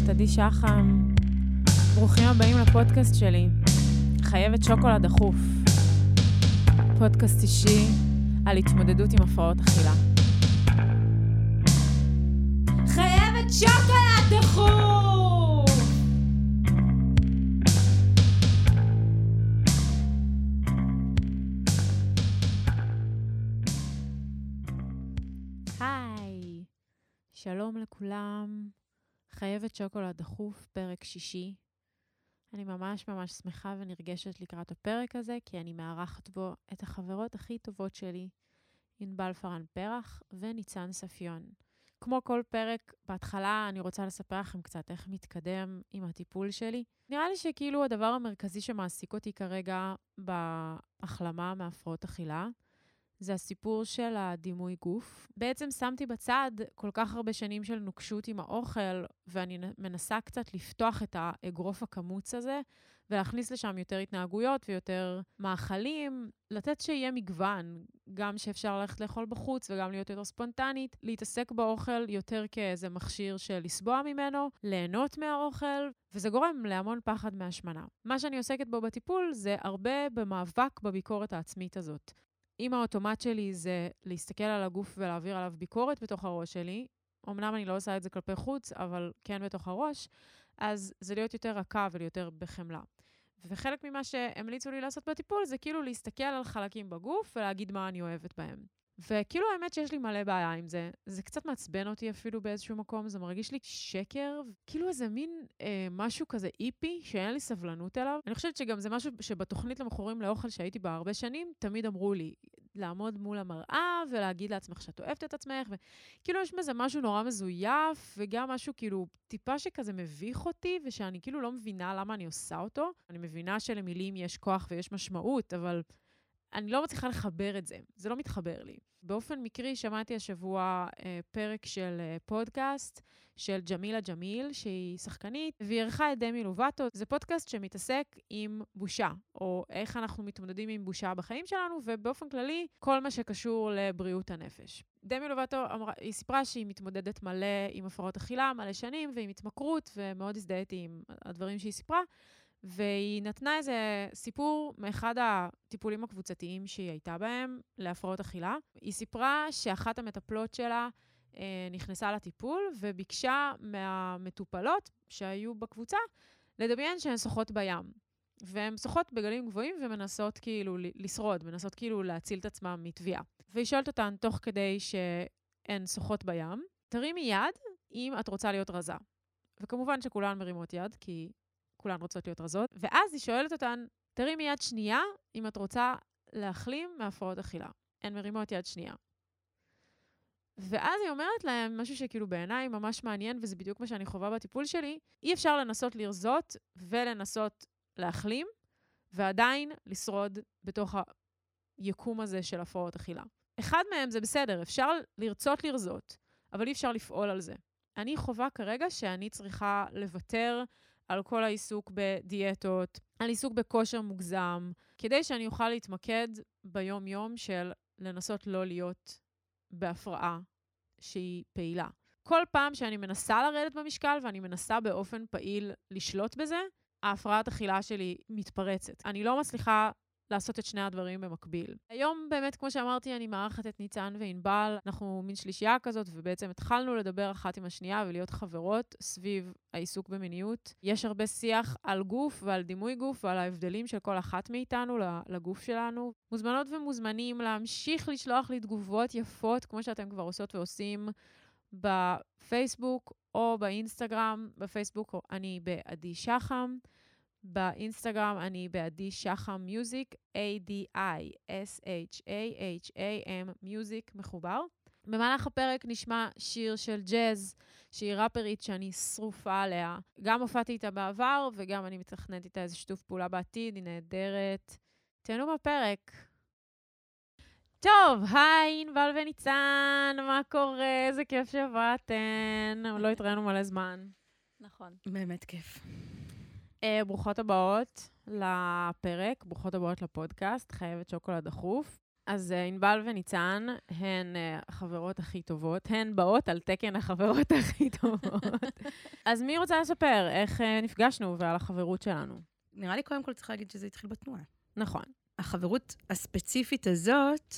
זאת עדי שחם. ברוכים הבאים לפודקאסט שלי, חייבת שוקולד דחוף. פודקאסט אישי על התמודדות עם הפרעות אכילה. חייבת שוקולד דחוף! היי, שלום לכולם. חייבת שוקולד דחוף, פרק שישי. אני ממש ממש שמחה ונרגשת לקראת הפרק הזה, כי אני מארחת בו את החברות הכי טובות שלי, ענבל פארן פרח וניצן ספיון. כמו כל פרק, בהתחלה אני רוצה לספר לכם קצת איך מתקדם עם הטיפול שלי. נראה לי שכאילו הדבר המרכזי שמעסיק אותי כרגע בהחלמה מהפרעות אכילה, זה הסיפור של הדימוי גוף. בעצם שמתי בצד כל כך הרבה שנים של נוקשות עם האוכל, ואני מנסה קצת לפתוח את האגרוף הקמוץ הזה, ולהכניס לשם יותר התנהגויות ויותר מאכלים, לתת שיהיה מגוון, גם שאפשר ללכת לאכול בחוץ וגם להיות יותר ספונטנית, להתעסק באוכל יותר כאיזה מכשיר של לסבוע ממנו, ליהנות מהאוכל, וזה גורם להמון פחד מהשמנה. מה שאני עוסקת בו בטיפול זה הרבה במאבק בביקורת העצמית הזאת. אם האוטומט שלי זה להסתכל על הגוף ולהעביר עליו ביקורת בתוך הראש שלי, אמנם אני לא עושה את זה כלפי חוץ, אבל כן בתוך הראש, אז זה להיות יותר רכה וליותר בחמלה. וחלק ממה שהמליצו לי לעשות בטיפול זה כאילו להסתכל על חלקים בגוף ולהגיד מה אני אוהבת בהם. וכאילו האמת שיש לי מלא בעיה עם זה. זה קצת מעצבן אותי אפילו באיזשהו מקום, זה מרגיש לי שקר, כאילו איזה מין אה, משהו כזה איפי שאין לי סבלנות אליו. אני חושבת שגם זה משהו שבתוכנית למכורים לאוכל שהייתי בה הרבה שנים, תמיד אמרו לי, לעמוד מול המראה ולהגיד לעצמך שאת אוהבת את עצמך, וכאילו יש בזה משהו נורא מזויף, וגם משהו כאילו טיפה שכזה מביך אותי, ושאני כאילו לא מבינה למה אני עושה אותו. אני מבינה שלמילים יש כוח ויש משמעות, אבל... אני לא מצליחה לחבר את זה, זה לא מתחבר לי. באופן מקרי שמעתי השבוע אה, פרק של אה, פודקאסט של ג'מילה ג'מיל, שהיא שחקנית, והיא ערכה את דמי לובטו. זה פודקאסט שמתעסק עם בושה, או איך אנחנו מתמודדים עם בושה בחיים שלנו, ובאופן כללי, כל מה שקשור לבריאות הנפש. דמי לובטו אמרה, היא סיפרה שהיא מתמודדת מלא עם הפרעות אכילה, מלא שנים, ועם התמכרות, ומאוד הזדהיתי עם הדברים שהיא סיפרה. והיא נתנה איזה סיפור מאחד הטיפולים הקבוצתיים שהיא הייתה בהם להפרעות אכילה. היא סיפרה שאחת המטפלות שלה אה, נכנסה לטיפול וביקשה מהמטופלות שהיו בקבוצה לדמיין שהן שוחות בים. והן שוחות בגלים גבוהים ומנסות כאילו לשרוד, מנסות כאילו להציל את עצמן מטביעה. והיא שואלת אותן, תוך כדי שהן שוחות בים, תרימי יד אם את רוצה להיות רזה. וכמובן שכולן מרימות יד, כי כולן רוצות להיות רזות, ואז היא שואלת אותן, תרימי יד שנייה אם את רוצה להחלים מהפרעות אכילה. הן מרימות יד שנייה. ואז היא אומרת להם משהו שכאילו בעיניי ממש מעניין, וזה בדיוק מה שאני חווה בטיפול שלי, אי אפשר לנסות לרזות ולנסות להחלים, ועדיין לשרוד בתוך היקום הזה של הפרעות אכילה. אחד מהם זה בסדר, אפשר לרצות לרזות, אבל אי אפשר לפעול על זה. אני חווה כרגע שאני צריכה לוותר על כל העיסוק בדיאטות, על עיסוק בכושר מוגזם, כדי שאני אוכל להתמקד ביום-יום של לנסות לא להיות בהפרעה שהיא פעילה. כל פעם שאני מנסה לרדת במשקל ואני מנסה באופן פעיל לשלוט בזה, ההפרעת אכילה שלי מתפרצת. אני לא מצליחה לעשות את שני הדברים במקביל. היום באמת, כמו שאמרתי, אני מארחת את ניצן וענבל. אנחנו מין שלישייה כזאת, ובעצם התחלנו לדבר אחת עם השנייה ולהיות חברות סביב העיסוק במיניות. יש הרבה שיח על גוף ועל דימוי גוף ועל ההבדלים של כל אחת מאיתנו לגוף שלנו. מוזמנות ומוזמנים להמשיך לשלוח לי תגובות יפות, כמו שאתם כבר עושות ועושים. בפייסבוק או באינסטגרם, בפייסבוק אני בעדי שחם. באינסטגרם אני בעדי שחם מיוזיק, A-D-I-S-H-A-H-A-M מיוזיק מחובר. במהלך הפרק נשמע שיר של ג'אז, שהיא ראפרית שאני שרופה עליה. גם הופעתי איתה בעבר, וגם אני מתכננת איתה איזה שיתוף פעולה בעתיד, היא נהדרת. תהנו בפרק. טוב, היי, ענבל וניצן, מה קורה? איזה כיף שבאתן. לא התראינו מלא זמן. נכון. באמת כיף. Uh, ברוכות הבאות לפרק, ברוכות הבאות לפודקאסט, חייבת שוקולד דחוף. אז אה, ענבל וניצן הן אה, החברות הכי טובות, הן באות על תקן החברות הכי טובות. אז מי רוצה לספר איך אה, נפגשנו ועל החברות שלנו? נראה לי קודם כל צריך להגיד שזה התחיל בתנועה. נכון, החברות הספציפית הזאת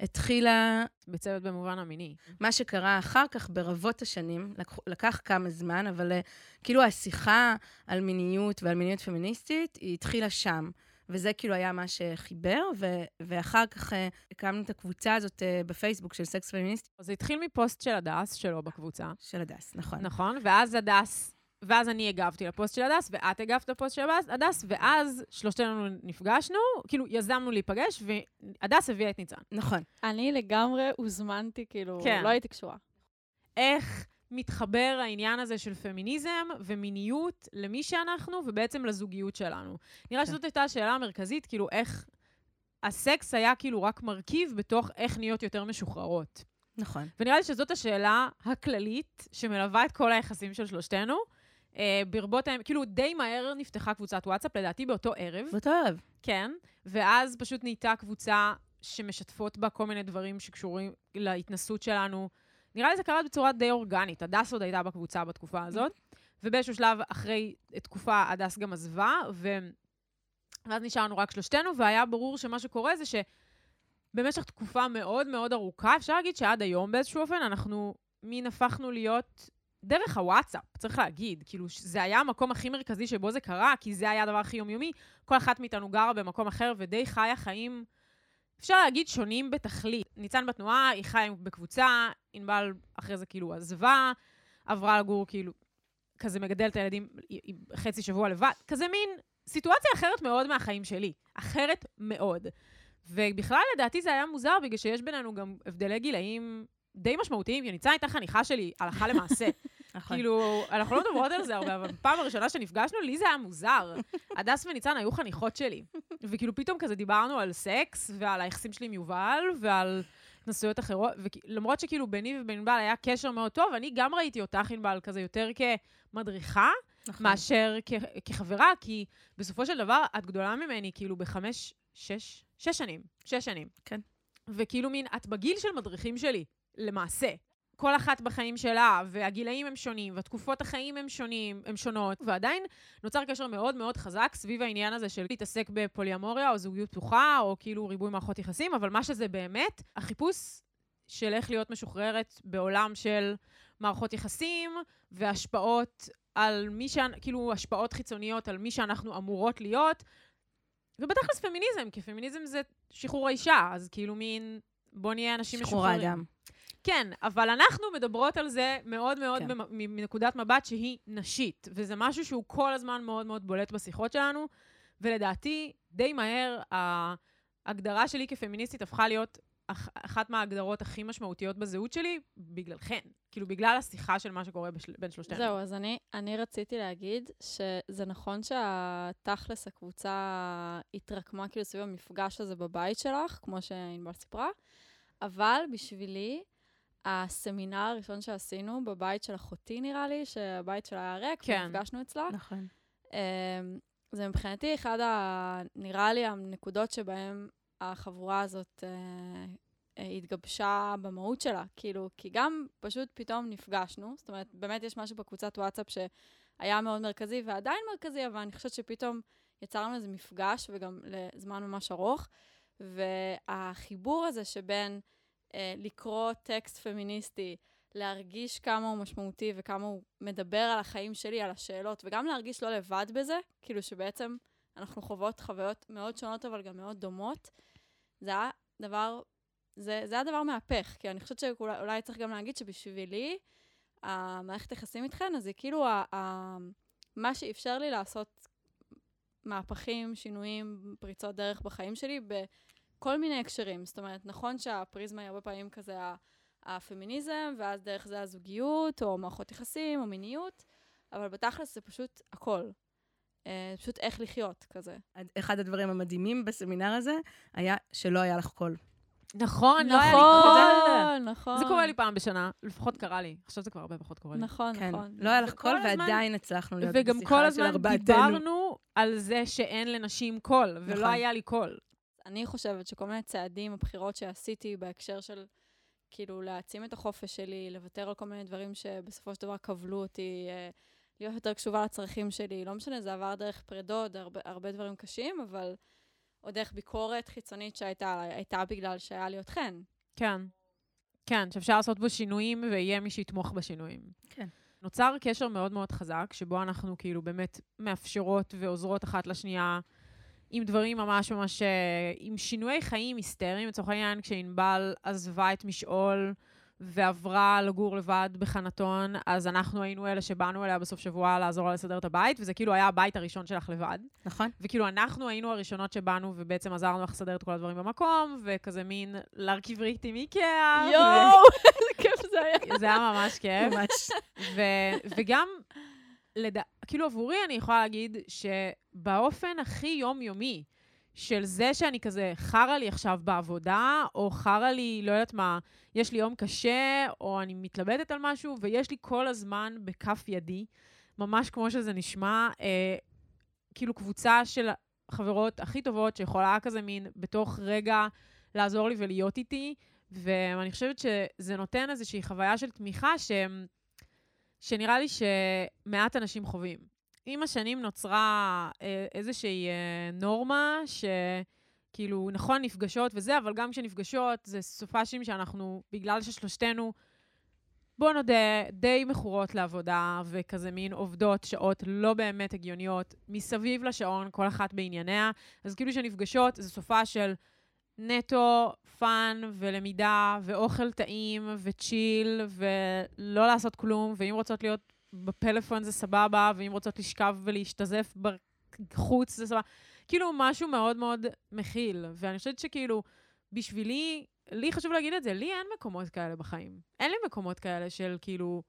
התחילה, בצוות במובן המיני. מה שקרה אחר כך ברבות השנים, לקח, לקח כמה זמן, אבל אה, כאילו השיחה על מיניות ועל מיניות פמיניסטית, היא התחילה שם. וזה כאילו היה מה שחיבר, ו- ואחר כך אה, הקמנו את הקבוצה הזאת אה, בפייסבוק של סקס פמיניסטי זה התחיל מפוסט של הדס שלו בקבוצה, של הדס, נכון. נכון? ואז הדס, ואז אני הגבתי לפוסט של הדס, ואת הגבת לפוסט של הדס, ואז שלושתנו נפגשנו, כאילו יזמנו להיפגש, והדס הביאה את ניצן. נכון. אני לגמרי הוזמנתי, כאילו, כן. לא הייתי קשורה. איך מתחבר העניין הזה של פמיניזם ומיניות למי שאנחנו, ובעצם לזוגיות שלנו. נראה כן. שזאת הייתה השאלה המרכזית, כאילו איך הסקס היה כאילו רק מרכיב בתוך איך נהיות יותר משוחררות. נכון. ונראה לי שזאת השאלה הכללית שמלווה את כל היחסים של שלושתנו. אה, ברבות הימים, כאילו די מהר נפתחה קבוצת וואטסאפ, לדעתי באותו ערב. באותו ערב. כן, ואז פשוט נהייתה קבוצה שמשתפות בה כל מיני דברים שקשורים להתנסות שלנו. נראה לי זה קרה בצורה די אורגנית. הדס עוד הייתה בקבוצה בתקופה הזאת, ובאיזשהו שלב אחרי תקופה הדס גם עזבה, ו... ואז נשארנו רק שלושתנו, והיה ברור שמה שקורה זה שבמשך תקופה מאוד מאוד ארוכה, אפשר להגיד שעד היום באיזשהו אופן, אנחנו מין הפכנו להיות דרך הוואטסאפ, צריך להגיד. כאילו, זה היה המקום הכי מרכזי שבו זה קרה, כי זה היה הדבר הכי יומיומי. כל אחת מאיתנו גרה במקום אחר ודי חיה חיים, אפשר להגיד, שונים בתכלית. ניצן בתנועה, היא חיה בקבוצה, ענבל אחרי זה כאילו עזבה, עברה לגור כאילו, כזה מגדל את הילדים חצי שבוע לבד, כזה מין סיטואציה אחרת מאוד מהחיים שלי. אחרת מאוד. ובכלל, לדעתי זה היה מוזר, בגלל שיש בינינו גם הבדלי גילאים די משמעותיים. ניצן הייתה חניכה שלי, הלכה למעשה. נכון. כאילו, אנחנו לא מדברות על זה הרבה, אבל בפעם הראשונה שנפגשנו, לי זה היה מוזר. הדס וניצן היו חניכות שלי. וכאילו, פתאום כזה דיברנו על סקס, ועל היחסים שלי עם יובל, ועל התנסויות אחרות, ולמרות שכאילו ביני ובין ענבל היה קשר מאוד טוב, אני גם ראיתי אותך, ענבל, כזה יותר כמדריכה, נכון. מאשר כ- כחברה, כי בסופו של דבר, את גדולה ממני, כאילו, בחמש, שש, שש שנים. שש שנים. כן. וכאילו מין, את בגיל של מדריכים שלי, למעשה. כל אחת בחיים שלה, והגילאים הם שונים, והתקופות החיים הם שונים, הם שונות, ועדיין נוצר קשר מאוד מאוד חזק סביב העניין הזה של להתעסק בפוליאמוריה, או זוגיות פתוחה, או כאילו ריבוי מערכות יחסים, אבל מה שזה באמת, החיפוש של איך להיות משוחררת בעולם של מערכות יחסים, והשפעות על מי ש... כאילו, השפעות חיצוניות על מי שאנחנו אמורות להיות, ובתכלס פמיניזם, כי פמיניזם זה שחרור האישה, אז כאילו מין, בוא נהיה אנשים שחרור משוחררים. האדם. כן, אבל אנחנו מדברות על זה מאוד מאוד כן. מנקודת מבט שהיא נשית, וזה משהו שהוא כל הזמן מאוד מאוד בולט בשיחות שלנו, ולדעתי, די מהר, ההגדרה שלי כפמיניסטית הפכה להיות אח, אחת מההגדרות הכי משמעותיות בזהות שלי, בגללכן. כאילו, בגלל השיחה של מה שקורה בשל, בין שלושתנו. זהו, אז אני, אני רציתי להגיד שזה נכון שהתכלס הקבוצה התרקמה כאילו סביב המפגש הזה בבית שלך, כמו שענבל סיפרה, אבל בשבילי, הסמינר הראשון שעשינו בבית של אחותי, נראה לי, שהבית שלה היה ריק, כן. ונפגשנו אצלה, נכון. אמ, זה מבחינתי אחד ה... נראה לי הנקודות שבהן החבורה הזאת אה, אה, התגבשה במהות שלה. כאילו, כי גם פשוט פתאום נפגשנו, זאת אומרת, באמת יש משהו בקבוצת וואטסאפ שהיה מאוד מרכזי ועדיין מרכזי, אבל אני חושבת שפתאום יצרנו איזה מפגש, וגם לזמן ממש ארוך, והחיבור הזה שבין לקרוא טקסט פמיניסטי, להרגיש כמה הוא משמעותי וכמה הוא מדבר על החיים שלי, על השאלות, וגם להרגיש לא לבד בזה, כאילו שבעצם אנחנו חוות חוויות מאוד שונות, אבל גם מאוד דומות. זה היה דבר, זה, זה היה דבר מהפך, כי אני חושבת שאולי אולי צריך גם להגיד שבשבילי, המערכת יחסים איתכן, אז היא כאילו ה, ה, מה שאפשר לי לעשות מהפכים, שינויים, פריצות דרך בחיים שלי בכל מיני הקשרים. זאת אומרת, נכון שהפריזמה היא הרבה פעמים כזה הפמיניזם, ואז דרך זה הזוגיות, או מערכות יחסים, או מיניות, אבל בתכלס זה פשוט הכל. אה, פשוט איך לחיות, כזה. אחד הדברים המדהימים בסמינר הזה היה שלא היה לך קול. נכון, לא. נכון, נכון. זה קורה לי פעם בשנה, לפחות קרה לי. עכשיו זה כבר הרבה פחות קורה לי. נכון, כן, נכון. לא היה לך קול הזמן- ועדיין הצלחנו להיות וגם כל בשיחה של הזמן ארבעתנו. דיברנו על זה שאין לנשים קול, ולא נכון. היה לי קול. אני חושבת שכל מיני צעדים, הבחירות שעשיתי בהקשר של כאילו להעצים את החופש שלי, לוותר על כל מיני דברים שבסופו של דבר כבלו אותי, אה, להיות יותר קשובה לצרכים שלי, לא משנה, זה עבר דרך פרדות, הרבה, הרבה דברים קשים, אבל או דרך ביקורת חיצונית שהייתה הייתה בגלל שהיה לי אתכן. כן. כן, שאפשר לעשות בו שינויים ויהיה מי שיתמוך בשינויים. כן. נוצר קשר מאוד מאוד חזק, שבו אנחנו כאילו באמת מאפשרות ועוזרות אחת לשנייה עם דברים ממש ממש, אה, עם שינויי חיים היסטריים. לצורך העניין, כשענבל עזבה את משעול ועברה לגור לבד בחנתון, אז אנחנו היינו אלה שבאנו אליה בסוף שבוע לעזור לה לסדר את הבית, וזה כאילו היה הבית הראשון שלך לבד. נכון. וכאילו אנחנו היינו הראשונות שבאנו ובעצם עזרנו לך לסדר את כל הדברים במקום, וכזה מין להרכיב ריהיט עם איקאה. יואו, איזה כיף זה היה. זה היה ממש כיף. ממש. וגם, לד... כאילו עבורי אני יכולה להגיד שבאופן הכי יומיומי של זה שאני כזה, חרא לי עכשיו בעבודה, או חרא לי, לא יודעת מה, יש לי יום קשה, או אני מתלבטת על משהו, ויש לי כל הזמן בכף ידי, ממש כמו שזה נשמע, אה, כאילו קבוצה של חברות הכי טובות שיכולה כזה מין בתוך רגע לעזור לי ולהיות איתי, ואני חושבת שזה נותן איזושהי חוויה של תמיכה ש... שנראה לי שמעט אנשים חווים. עם השנים נוצרה אה, איזושהי אה, נורמה שכאילו, נכון, נפגשות וזה, אבל גם כשנפגשות זה סופאשים שאנחנו, בגלל ששלושתנו, בוא נודה, די מכורות לעבודה, וכזה מין עובדות שעות לא באמת הגיוניות, מסביב לשעון, כל אחת בענייניה. אז כאילו שנפגשות, זה סופ"ש של נטו fun ולמידה ואוכל טעים ו chill ולא לעשות כלום, ואם רוצות להיות בפלאפון זה סבבה, ואם רוצות לשכב ולהשתזף בחוץ זה סבבה. כאילו משהו מאוד מאוד מכיל. ואני חושבת שכאילו, בשבילי, לי חשוב להגיד את זה, לי אין מקומות כאלה בחיים. אין לי מקומות כאלה של כאילו...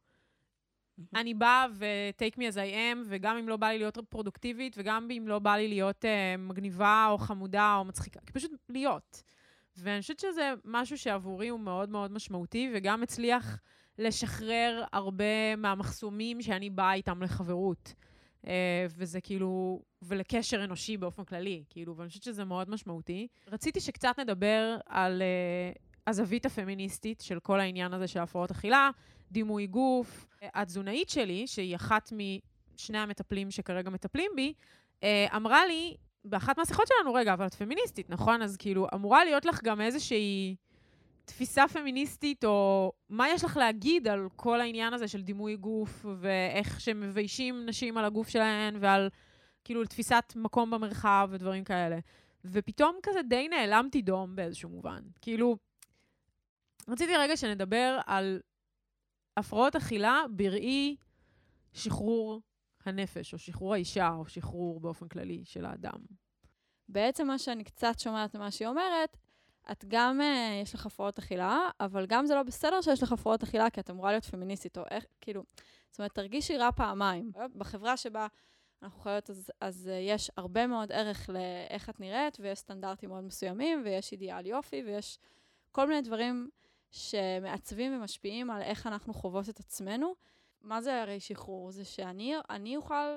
אני באה ו-take me as I am, וגם אם לא בא לי להיות פרודוקטיבית, וגם אם לא בא לי להיות uh, מגניבה או חמודה או מצחיקה, פשוט להיות. ואני חושבת שזה משהו שעבורי הוא מאוד מאוד משמעותי, וגם הצליח לשחרר הרבה מהמחסומים שאני באה איתם לחברות. Uh, וזה כאילו, ולקשר אנושי באופן כללי, כאילו, ואני חושבת שזה מאוד משמעותי. רציתי שקצת נדבר על uh, הזווית הפמיניסטית של כל העניין הזה של הפרעות אכילה, דימוי גוף. התזונאית שלי, שהיא אחת משני המטפלים שכרגע מטפלים בי, אה, אמרה לי, באחת מהשיחות שלנו, רגע, אבל את פמיניסטית, נכון? אז כאילו, אמורה להיות לך גם איזושהי תפיסה פמיניסטית, או מה יש לך להגיד על כל העניין הזה של דימוי גוף, ואיך שמביישים נשים על הגוף שלהן, ועל כאילו תפיסת מקום במרחב ודברים כאלה. ופתאום כזה די נעלמתי דום באיזשהו מובן. כאילו, רציתי רגע שנדבר על הפרעות אכילה בראי שחרור הנפש, או שחרור האישה, או שחרור באופן כללי של האדם. בעצם מה שאני קצת שומעת ממה שהיא אומרת, את גם, uh, יש לך הפרעות אכילה, אבל גם זה לא בסדר שיש לך הפרעות אכילה, כי את אמורה להיות פמיניסטית, או איך, כאילו, זאת אומרת, תרגישי רע פעמיים. בחברה שבה אנחנו חיות, אז, אז uh, יש הרבה מאוד ערך לאיך את נראית, ויש סטנדרטים מאוד מסוימים, ויש אידיאל יופי, ויש כל מיני דברים שמעצבים ומשפיעים על איך אנחנו חוות את עצמנו. מה זה הרי שחרור? זה שאני אוכל,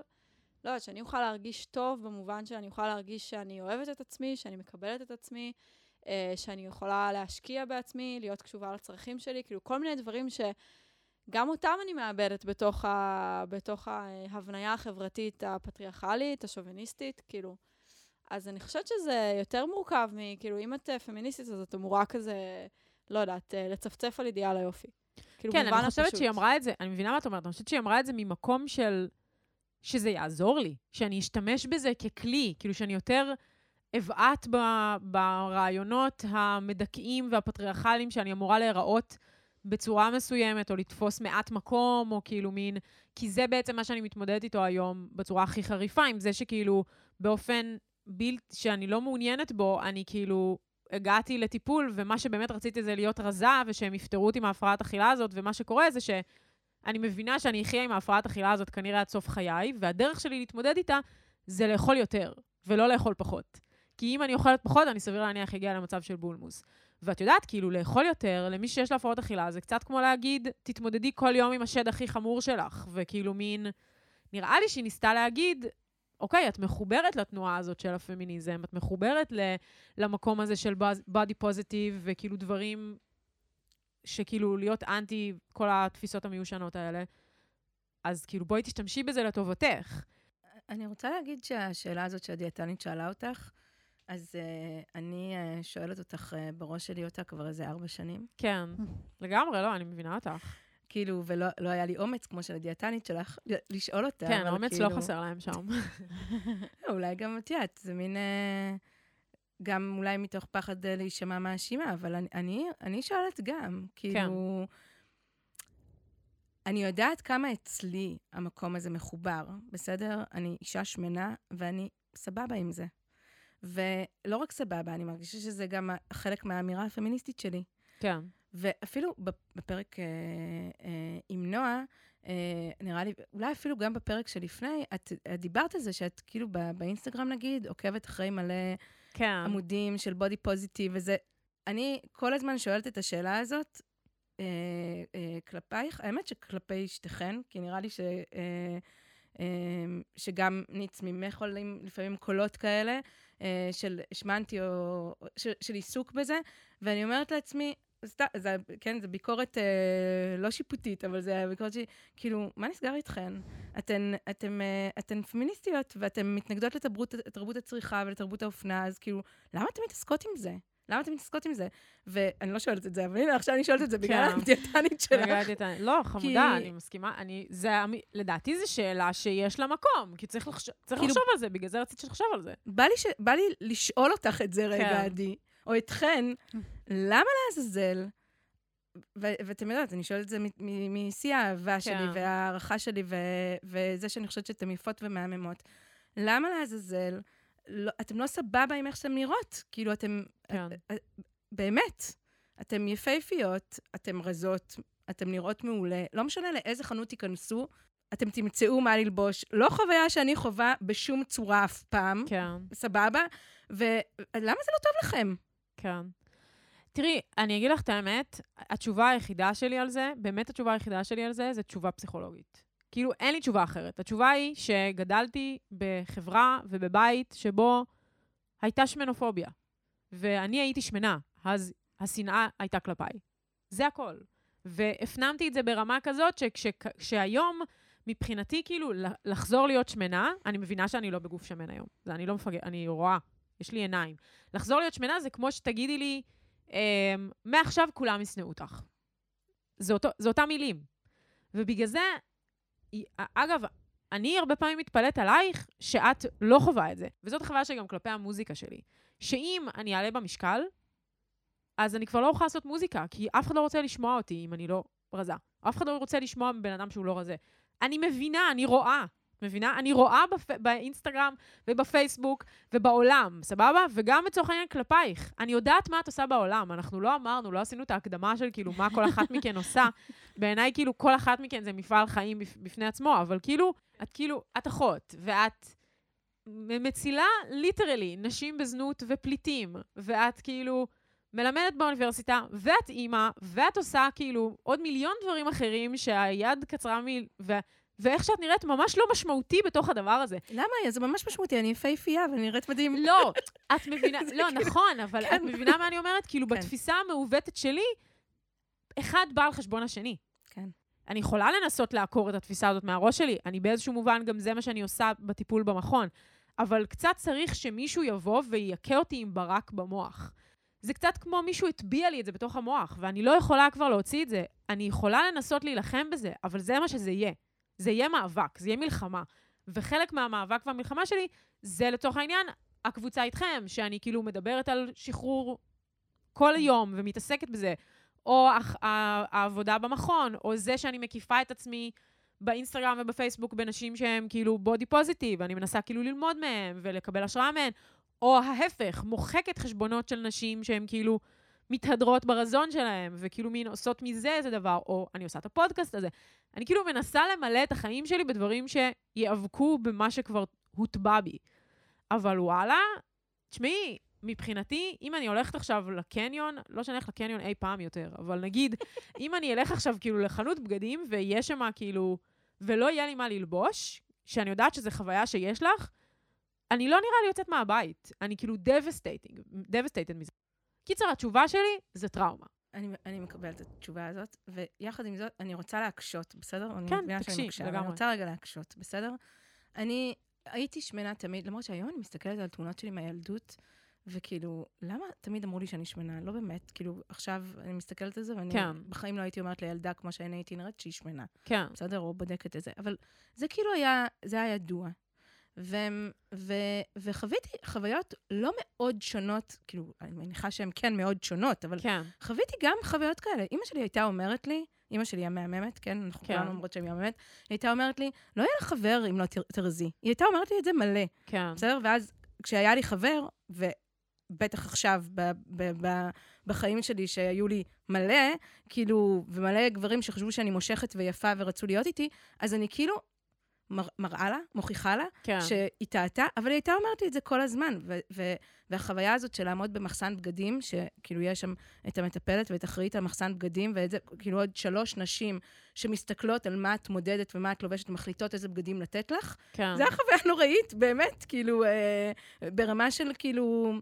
לא יודעת, שאני אוכל להרגיש טוב במובן שאני אוכל להרגיש שאני אוהבת את עצמי, שאני מקבלת את עצמי, שאני יכולה להשקיע בעצמי, להיות קשובה לצרכים שלי, כאילו כל מיני דברים שגם אותם אני מאבדת בתוך, ה, בתוך ההבניה החברתית הפטריארכלית, השוביניסטית, כאילו. אז אני חושבת שזה יותר מורכב מכאילו, אם את פמיניסטית, אז את אמורה כזה... לא יודעת, אה, לצפצף על אידיאל היופי. כאילו, כן, אני חושבת שהיא אמרה את זה, אני מבינה מה את אומרת, אני חושבת שהיא אמרה את זה ממקום של... שזה יעזור לי, שאני אשתמש בזה ככלי, כאילו שאני יותר אבעט ב, ברעיונות המדכאים והפטריארכליים שאני אמורה להיראות בצורה מסוימת, או לתפוס מעט מקום, או כאילו מין... כי זה בעצם מה שאני מתמודדת איתו היום בצורה הכי חריפה, עם זה שכאילו באופן בלתי, שאני לא מעוניינת בו, אני כאילו הגעתי לטיפול, ומה שבאמת רציתי זה להיות רזה, ושהם יפטרו אותי מהפרעת אכילה הזאת, ומה שקורה זה שאני מבינה שאני אחיה עם ההפרעת אכילה הזאת כנראה עד סוף חיי, והדרך שלי להתמודד איתה זה לאכול יותר, ולא לאכול פחות. כי אם אני אוכלת פחות, אני סביר להניח אגיע למצב של בולמוס. ואת יודעת, כאילו, לאכול יותר, למי שיש לו הפרעות אכילה, זה קצת כמו להגיד, תתמודדי כל יום עם השד הכי חמור שלך, וכאילו מין... נראה לי שהיא ניסתה להגיד, אוקיי, את מחוברת לתנועה הזאת של הפמיניזם, את מחוברת ל, למקום הזה של body positive, וכאילו דברים שכאילו להיות אנטי כל התפיסות המיושנות האלה. אז כאילו, בואי תשתמשי בזה לטובתך. אני רוצה להגיד שהשאלה הזאת שהדיאטנית שאלה אותך, אז uh, אני uh, שואלת אותך uh, בראש שלי אותה כבר איזה ארבע שנים. כן, לגמרי, לא, אני מבינה אותך. כאילו, ולא לא היה לי אומץ, כמו של הדיאטנית שלך, לשאול אותה. כן, אומץ כאילו... לא חסר להם שם. אולי גם את יודעת, זה מין... Uh, גם אולי מתוך פחד להישמע מאשימה, אבל אני, אני, אני שואלת גם, כאילו... כן. אני יודעת כמה אצלי המקום הזה מחובר, בסדר? אני אישה שמנה, ואני סבבה עם זה. ולא רק סבבה, אני מרגישה שזה גם חלק מהאמירה הפמיניסטית שלי. כן. ואפילו בפרק אה, אה, עם נועה, אה, נראה לי, אולי אפילו גם בפרק שלפני, את, את דיברת על זה שאת כאילו בא, באינסטגרם נגיד, עוקבת אחרי מלא כן. עמודים של בודי פוזיטיב וזה. אני כל הזמן שואלת את השאלה הזאת אה, אה, כלפייך, האמת שכלפי שתיכן, כי נראה לי ש... אה, אה, שגם ניץ ממך עולים לפעמים קולות כאלה, של השמנתי או של, של עיסוק בזה, ואני אומרת לעצמי, זה, זה, כן, זו ביקורת אה, לא שיפוטית, אבל זה ביקורת שהיא, כאילו, מה נסגר איתכן? אתן, אתן, אה, אתן פמיניסטיות, ואתן מתנגדות לתרבות, לתרבות הצריכה ולתרבות האופנה, אז כאילו, למה אתן מתעסקות עם זה? למה אתן מתעסקות עם זה? ואני לא שואלת את זה, אבל הנה, עכשיו אני שואלת את זה בגלל כן. הדיאטנית שלך. בגלל הדיאטנית. לא, חמודה, אני מסכימה. אני, זה, לדעתי זו שאלה שיש לה מקום, כי צריך, לחשוב, כאילו, לחשוב על זה, בגלל זה רציתי שתחשוב על זה. בא לי, לשאול אותך את זה רגע, כן. עדי, או אתכן, למה לעזאזל? ואתם יודעת, אני שואלת את זה משיא האהבה כן. שלי וההערכה שלי, וזה שאני חושבת שאתן יפות ומהממות. למה לעזאזל? לא, אתם לא סבבה עם איך שאתן נראות. כאילו, אתם... כן. באמת, אתן יפהפיות, אתן רזות, אתן נראות מעולה. לא משנה לאיזה חנות תיכנסו, אתם תמצאו מה ללבוש. לא חוויה שאני חווה בשום צורה אף פעם. כן. סבבה? ולמה זה לא טוב לכם? כן. תראי, אני אגיד לך את האמת, התשובה היחידה שלי על זה, באמת התשובה היחידה שלי על זה, זה תשובה פסיכולוגית. כאילו, אין לי תשובה אחרת. התשובה היא שגדלתי בחברה ובבית שבו הייתה שמנופוביה. ואני הייתי שמנה, אז השנאה הייתה כלפיי. זה הכל. והפנמתי את זה ברמה כזאת שהיום, מבחינתי, כאילו, לחזור להיות שמנה, אני מבינה שאני לא בגוף שמן היום. זה אני לא מפגר, אני רואה, יש לי עיניים. לחזור להיות שמנה זה כמו שתגידי לי, אמ, מעכשיו כולם ישנאו אותך. זה, אותו, זה אותם מילים. ובגלל זה, אגב, אני הרבה פעמים מתפלאת עלייך שאת לא חווה את זה. וזאת החוויה שלי גם כלפי המוזיקה שלי. שאם אני אעלה במשקל, אז אני כבר לא אוכל לעשות מוזיקה, כי אף אחד לא רוצה לשמוע אותי אם אני לא רזה. אף אחד לא רוצה לשמוע מבן אדם שהוא לא רזה. אני מבינה, אני רואה. מבינה? אני רואה בפ... באינסטגרם ובפייסבוק ובעולם, סבבה? וגם לצורך העניין כלפייך. אני יודעת מה את עושה בעולם. אנחנו לא אמרנו, לא עשינו את ההקדמה של כאילו מה כל אחת מכן עושה. בעיניי כאילו כל אחת מכן זה מפעל חיים בפני עצמו, אבל כאילו, את כאילו, את אחות, ואת מצילה ליטרלי נשים בזנות ופליטים, ואת כאילו... מלמדת באוניברסיטה, ואת אימא, ואת עושה כאילו עוד מיליון דברים אחרים שהיד קצרה מ... ו... ואיך שאת נראית ממש לא משמעותי בתוך הדבר הזה. למה? זה ממש משמעותי, אני יפהפייה ואני נראית מדהים. לא, את מבינה, לא, כאילו- נכון, אבל את כן. מבינה מה אני אומרת? כאילו, כן. בתפיסה המעוותת שלי, אחד בא על חשבון השני. כן. אני יכולה לנסות לעקור את התפיסה הזאת מהראש שלי, אני באיזשהו מובן, גם זה מה שאני עושה בטיפול במכון. אבל קצת צריך שמישהו יבוא ויכה אותי עם ברק במוח. זה קצת כמו מישהו הטביע לי את זה בתוך המוח, ואני לא יכולה כבר להוציא את זה. אני יכולה לנסות להילחם בזה, אבל זה מה שזה יהיה. זה יהיה מאבק, זה יהיה מלחמה. וחלק מהמאבק והמלחמה שלי זה לצורך העניין הקבוצה איתכם, שאני כאילו מדברת על שחרור כל היום ומתעסקת בזה, או העבודה במכון, או זה שאני מקיפה את עצמי באינסטגרם ובפייסבוק בנשים שהן כאילו בודי פוזיטיב, אני מנסה כאילו ללמוד מהן ולקבל השראה מהן, או ההפך, מוחקת חשבונות של נשים שהן כאילו מתהדרות ברזון שלהן, וכאילו מין עושות מזה איזה דבר, או אני עושה את הפודקאסט הזה. אני כאילו מנסה למלא את החיים שלי בדברים שיאבקו במה שכבר הוטבע בי. אבל וואלה, תשמעי, מבחינתי, אם אני הולכת עכשיו לקניון, לא שאני הולכת לקניון אי פעם יותר, אבל נגיד, אם אני אלך עכשיו כאילו לחנות בגדים ויש שם כאילו, ולא יהיה לי מה ללבוש, שאני יודעת שזו חוויה שיש לך, אני לא נראה לי יוצאת מהבית. אני כאילו devastating, devastated מזה. קיצר, התשובה שלי זה טראומה. אני, אני מקבלת את התשובה הזאת, ויחד עם זאת, אני רוצה להקשות, בסדר? כן, מבינה שאני תקשי, מקשה, אבל לגמרי. אני רוצה רגע להקשות, בסדר? אני הייתי שמנה תמיד, למרות שהיום אני מסתכלת על תמונות שלי מהילדות, וכאילו, למה תמיד אמרו לי שאני שמנה? לא באמת, כאילו, עכשיו אני מסתכלת על זה, ואני כן. בחיים לא הייתי אומרת לילדה כמו שאני הייתי נראית שהיא שמנה, כן. בסדר? או בודקת את זה. אבל זה כאילו היה, זה היה ידוע. ו, ו, וחוויתי חוויות לא מאוד שונות, כאילו, אני מניחה שהן כן מאוד שונות, אבל כן. חוויתי גם חוויות כאלה. אימא שלי הייתה אומרת לי, אימא שלי המהממת, כן? אנחנו כן. כולנו אומרות שהיא מהממת, היא הייתה אומרת לי, לא יהיה לך חבר אם לא תר- תרזי. היא הייתה אומרת לי את זה מלא, כן. בסדר? ואז כשהיה לי חבר, ובטח עכשיו ב- ב- ב- בחיים שלי שהיו לי מלא, כאילו, ומלא גברים שחשבו שאני מושכת ויפה ורצו להיות איתי, אז אני כאילו מר- מראה לה, מוכיחה לה, כן. שהיא טעתה, אבל היא הייתה אומרת לי את זה כל הזמן. ו- ו- והחוויה הזאת של לעמוד במחסן בגדים, שכאילו יש שם את המטפלת ואת אחראית על מחסן בגדים, ואת זה, כאילו עוד שלוש נשים שמסתכלות על מה את מודדת ומה את לובשת, מחליטות איזה בגדים לתת לך. כן. זה היה חוויה נוראית, באמת, כאילו, אה, ברמה של כאילו...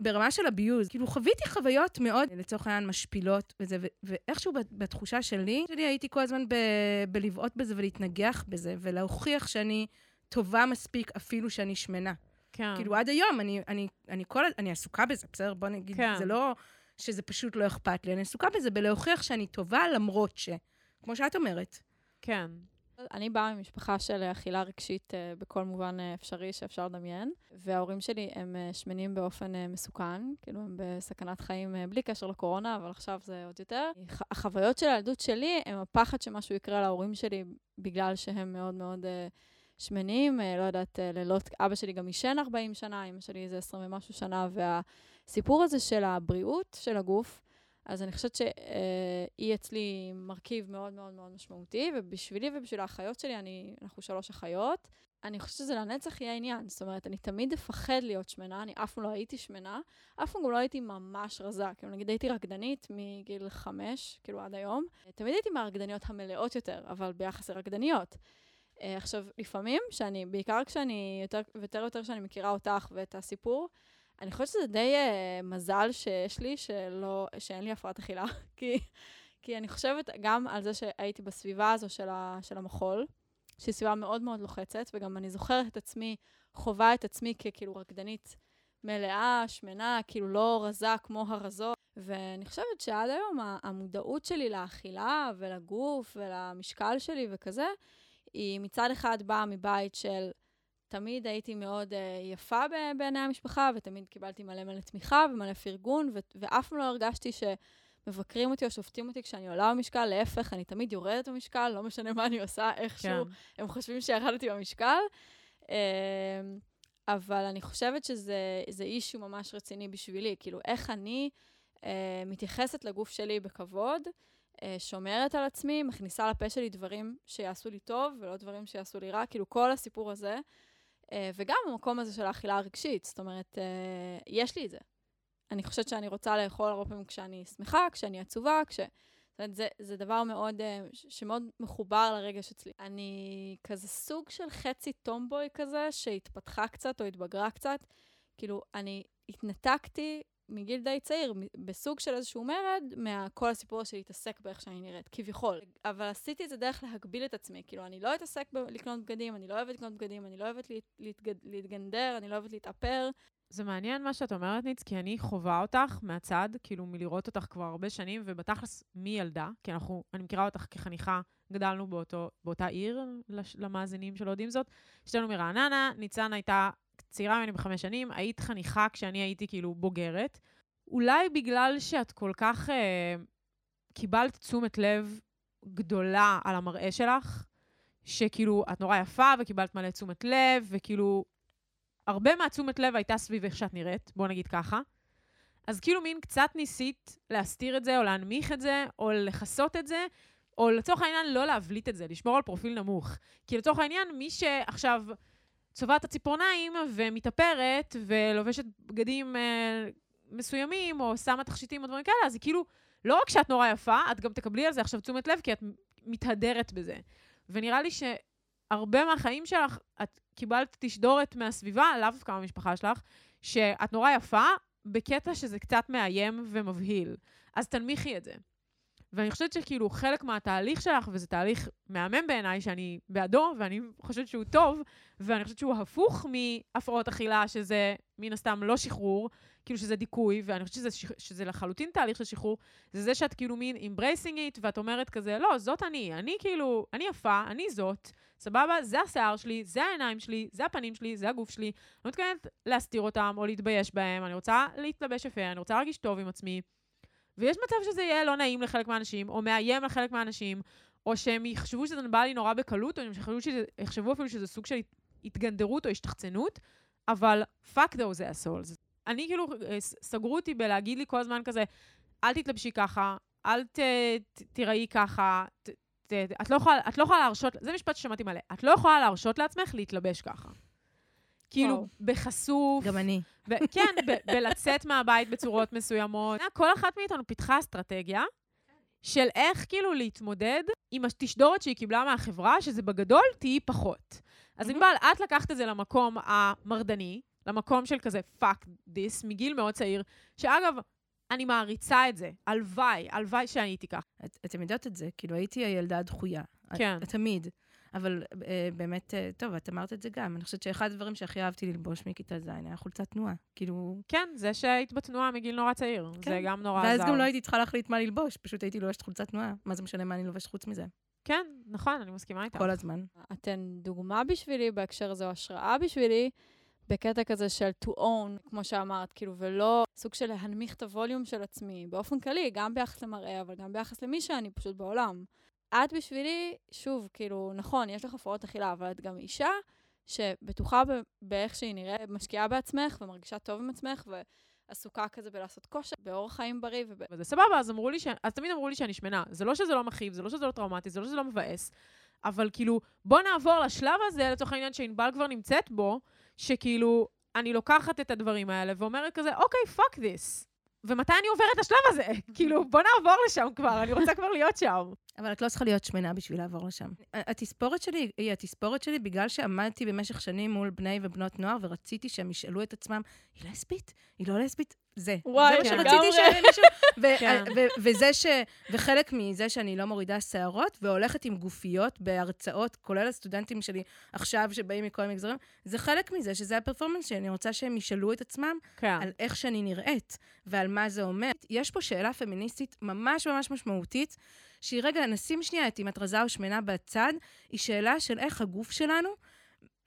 ברמה של אביוז. כאילו, חוויתי חוויות מאוד, לצורך העניין, משפילות וזה, ו- ואיכשהו בת- בתחושה שלי, שלי הייתי כל הזמן ב- בלבעוט בזה ולהתנגח בזה, ולהוכיח שאני טובה מספיק אפילו שאני שמנה. כן. כאילו, עד היום, אני, אני, אני כל... אני עסוקה בזה, בסדר? בוא נגיד, כן. זה לא שזה פשוט לא אכפת לי, אני עסוקה בזה בלהוכיח שאני טובה למרות ש... כמו שאת אומרת. כן. אני באה ממשפחה של אכילה רגשית אה, בכל מובן אה, אפשרי שאפשר לדמיין, וההורים שלי הם אה, שמנים באופן אה, מסוכן, כאילו הם בסכנת חיים אה, בלי קשר לקורונה, אבל עכשיו זה עוד יותר. החוויות של הילדות שלי הם הפחד שמשהו יקרה להורים שלי בגלל שהם מאוד מאוד אה, שמנים, אה, לא יודעת, אה, לילות, אבא שלי גם עישן 40 שנה, אמא שלי איזה 20 ומשהו שנה, והסיפור הזה של הבריאות של הגוף, אז אני חושבת שהיא אצלי מרכיב מאוד מאוד מאוד משמעותי, ובשבילי ובשביל האחיות שלי, אני, אנחנו שלוש אחיות. אני חושבת שזה לנצח יהיה העניין. זאת אומרת, אני תמיד אפחד להיות שמנה, אני אף פעם לא הייתי שמנה, אף פעם גם לא הייתי ממש רזה. כאילו, נגיד הייתי רקדנית מגיל חמש, כאילו עד היום. תמיד הייתי מהרקדניות המלאות יותר, אבל ביחס לרקדניות. עכשיו, לפעמים, שאני, בעיקר כשאני יותר ויותר ויותר שאני מכירה אותך ואת הסיפור, אני חושבת שזה די uh, מזל שיש לי, שלא, שאין לי הפרעת אכילה, כי, כי אני חושבת גם על זה שהייתי בסביבה הזו של, ה, של המחול, שהיא סביבה מאוד מאוד לוחצת, וגם אני זוכרת את עצמי, חווה את עצמי ככאילו רקדנית מלאה, שמנה, כאילו לא רזה כמו הרזות. ואני חושבת שעד היום המודעות שלי לאכילה ולגוף ולמשקל שלי וכזה, היא מצד אחד באה מבית של תמיד הייתי מאוד uh, יפה בעיני המשפחה, ותמיד קיבלתי מלא מלא תמיכה ומלא פרגון, ו- ואף פעם לא הרגשתי שמבקרים אותי או שופטים אותי כשאני עולה במשקל, להפך, אני תמיד יורדת במשקל, לא משנה מה אני עושה, איכשהו, כן. הם חושבים שירדתי במשקל. Um, אבל אני חושבת שזה זה אישו ממש רציני בשבילי, כאילו, איך אני uh, מתייחסת לגוף שלי בכבוד, uh, שומרת על עצמי, מכניסה לפה שלי דברים שיעשו לי טוב ולא דברים שיעשו לי רע, כאילו, כל הסיפור הזה. Uh, וגם המקום הזה של האכילה הרגשית, זאת אומרת, uh, יש לי את זה. אני חושבת שאני רוצה לאכול הרבה פעמים כשאני שמחה, כשאני עצובה, כש... זאת אומרת, זה, זה דבר מאוד, ש- שמאוד מחובר לרגש אצלי. אני כזה סוג של חצי טומבוי כזה, שהתפתחה קצת או התבגרה קצת. כאילו, אני התנתקתי מגיל די צעיר, בסוג של איזשהו מרד, מכל הסיפור של להתעסק באיך שאני נראית, כביכול. אבל עשיתי את זה דרך להגביל את עצמי. כאילו, אני לא אתעסק בלקנות בגדים, אני לא אוהבת לקנות בגדים, אני לא אוהבת להת, להתגד, להתגנדר, אני לא אוהבת להתאפר. זה מעניין מה שאת אומרת, ניץ, כי אני חווה אותך מהצד, כאילו מלראות אותך כבר הרבה שנים, ובתכלס מילדה, כי אנחנו, אני מכירה אותך כחניכה, גדלנו באותו, באותה עיר, למאזינים שלא יודעים זאת. שתינו מרעננה, ניצן הייתה צעירה ממני בחמש שנים, היית חניכה כשאני הייתי כאילו בוגרת. אולי בגלל שאת כל כך אה, קיבלת תשומת לב גדולה על המראה שלך, שכאילו, את נורא יפה וקיבלת מלא תשומת לב, וכאילו, הרבה מהתשומת לב הייתה סביב איך שאת נראית, בוא נגיד ככה. אז כאילו מין קצת ניסית להסתיר את זה, או להנמיך את זה, או לכסות את זה, או לצורך העניין לא להבליט את זה, לשמור על פרופיל נמוך. כי לצורך העניין, מי שעכשיו צובעת הציפורניים ומתאפרת ולובשת בגדים אה, מסוימים, או שמה תכשיטים או דברים כאלה, אז היא כאילו, לא רק שאת נורא יפה, את גם תקבלי על זה עכשיו תשומת לב, כי את מתהדרת בזה. ונראה לי שהרבה מהחיים שלך, את קיבלת תשדורת מהסביבה, לאו דווקא מהמשפחה שלך, שאת נורא יפה, בקטע שזה קצת מאיים ומבהיל. אז תנמיכי את זה. ואני חושבת שכאילו חלק מהתהליך שלך, וזה תהליך מהמם בעיניי, שאני בעדו, ואני חושבת שהוא טוב, ואני חושבת שהוא הפוך מהפרעות אכילה, שזה מן הסתם לא שחרור, כאילו שזה דיכוי, ואני חושבת שזה, שזה לחלוטין תהליך של שחרור, זה זה שאת כאילו מין embracing it, ואת אומרת כזה, לא, זאת אני, אני כאילו, אני יפה, אני זאת, סבבה? זה השיער שלי, זה העיניים שלי, זה הפנים שלי, זה הגוף שלי. אני לא מתכוונת להסתיר אותם או להתבייש בהם, אני רוצה להתלבש יפה, אני רוצה להרגיש טוב עם עצמי. ויש מצב שזה יהיה לא נעים לחלק מהאנשים, או מאיים לחלק מהאנשים, או שהם יחשבו שזה בא לי נורא בקלות, או הם יחשבו, אפילו שזה סוג של התגנדרות או השתחצנות, אבל fuck those assholes. אני כאילו, אה, סגרו אותי בלהגיד לי כל הזמן כזה, אל תתלבשי ככה, אל ת, ת, תיראי ככה, ת, ת, את, לא יכולה, את לא יכולה להרשות, זה משפט ששמעתי מלא, את לא יכולה להרשות לעצמך להתלבש ככה. כאילו, וואו. בחשוף. גם אני. ב- כן, ב- בלצאת מהבית בצורות מסוימות. כל אחת מאיתנו פיתחה אסטרטגיה של איך כאילו להתמודד עם התשדורת שהיא קיבלה מהחברה, שזה בגדול תהיי פחות. אז ענבל, את לקחת את זה למקום המרדני, למקום של כזה fuck this, מגיל מאוד צעיר, שאגב, אני מעריצה את זה. הלוואי, הלוואי שאני הייתי ככה. את, אתם יודעות את זה, כאילו הייתי הילדה הדחויה. כן. תמיד. אבל אה, באמת, אה, טוב, את אמרת את זה גם. אני חושבת שאחד הדברים שהכי אהבתי ללבוש מכיתה ז' היה חולצת תנועה. כאילו... כן, זה שהיית בתנועה מגיל נורא צעיר. כן. זה גם נורא עזר. ואז גם לא הייתי צריכה להחליט מה ללבוש, פשוט הייתי לובשת חולצת תנועה. מה זה משנה מה אני לובשת חוץ מזה? כן, נכון, אני מסכימה איתך. כל הזמן. אתן דוגמה בשבילי בהקשר הזה, או השראה בשבילי, בקטע כזה של to own, כמו שאמרת, כאילו, ולא סוג של להנמיך את הווליום של עצמי, באופן כללי, גם ביחס למראה, אבל גם ביחס למי שאני פשוט בעולם. את בשבילי, שוב, כאילו, נכון, יש לך הפרעות אכילה, אבל את גם אישה שבטוחה באיך שהיא נראית, משקיעה בעצמך ומרגישה טוב עם עצמך, ועסוקה כזה בלעשות כושר, באורח חיים בריא. וב... וזה סבבה, אז אמרו לי, ש... אז תמיד אמרו לי שאני שמנה. זה לא שזה לא מכאיב, זה לא שזה לא טראומטי, זה לא שזה לא מבאס, אבל כאילו, בוא נעבור לשלב הזה, לצורך העניין שענבל כבר נמצאת בו, שכאילו, אני לוקחת את הדברים האלה ואומרת כזה, אוקיי, fuck this. ומתי אני עוברת לשלב הזה? כאילו, בוא נעבור לשם כבר, אני רוצה כבר להיות שם. אבל את לא צריכה להיות שמנה בשביל לעבור לשם. התספורת שלי היא התספורת שלי בגלל שעמדתי במשך שנים מול בני ובנות נוער, ורציתי שהם ישאלו את עצמם, היא לסבית? היא לא לסבית? זה. וואי, זה מה שרציתי שמישהו... כן. וזה ש... וחלק מזה שאני לא מורידה שערות, והולכת עם גופיות בהרצאות, כולל הסטודנטים שלי עכשיו, שבאים מכל המגזרים, זה חלק מזה, שזה הפרפורמנס שלי. אני רוצה שהם ישאלו את עצמם כן. על איך שאני נראית, ועל מה זה אומר. יש פה שאלה פמיניסטית ממש ממש משמעותית, שהיא רגע, נשים שנייה את אם את רזה או שמנה בצד, היא שאלה של איך הגוף שלנו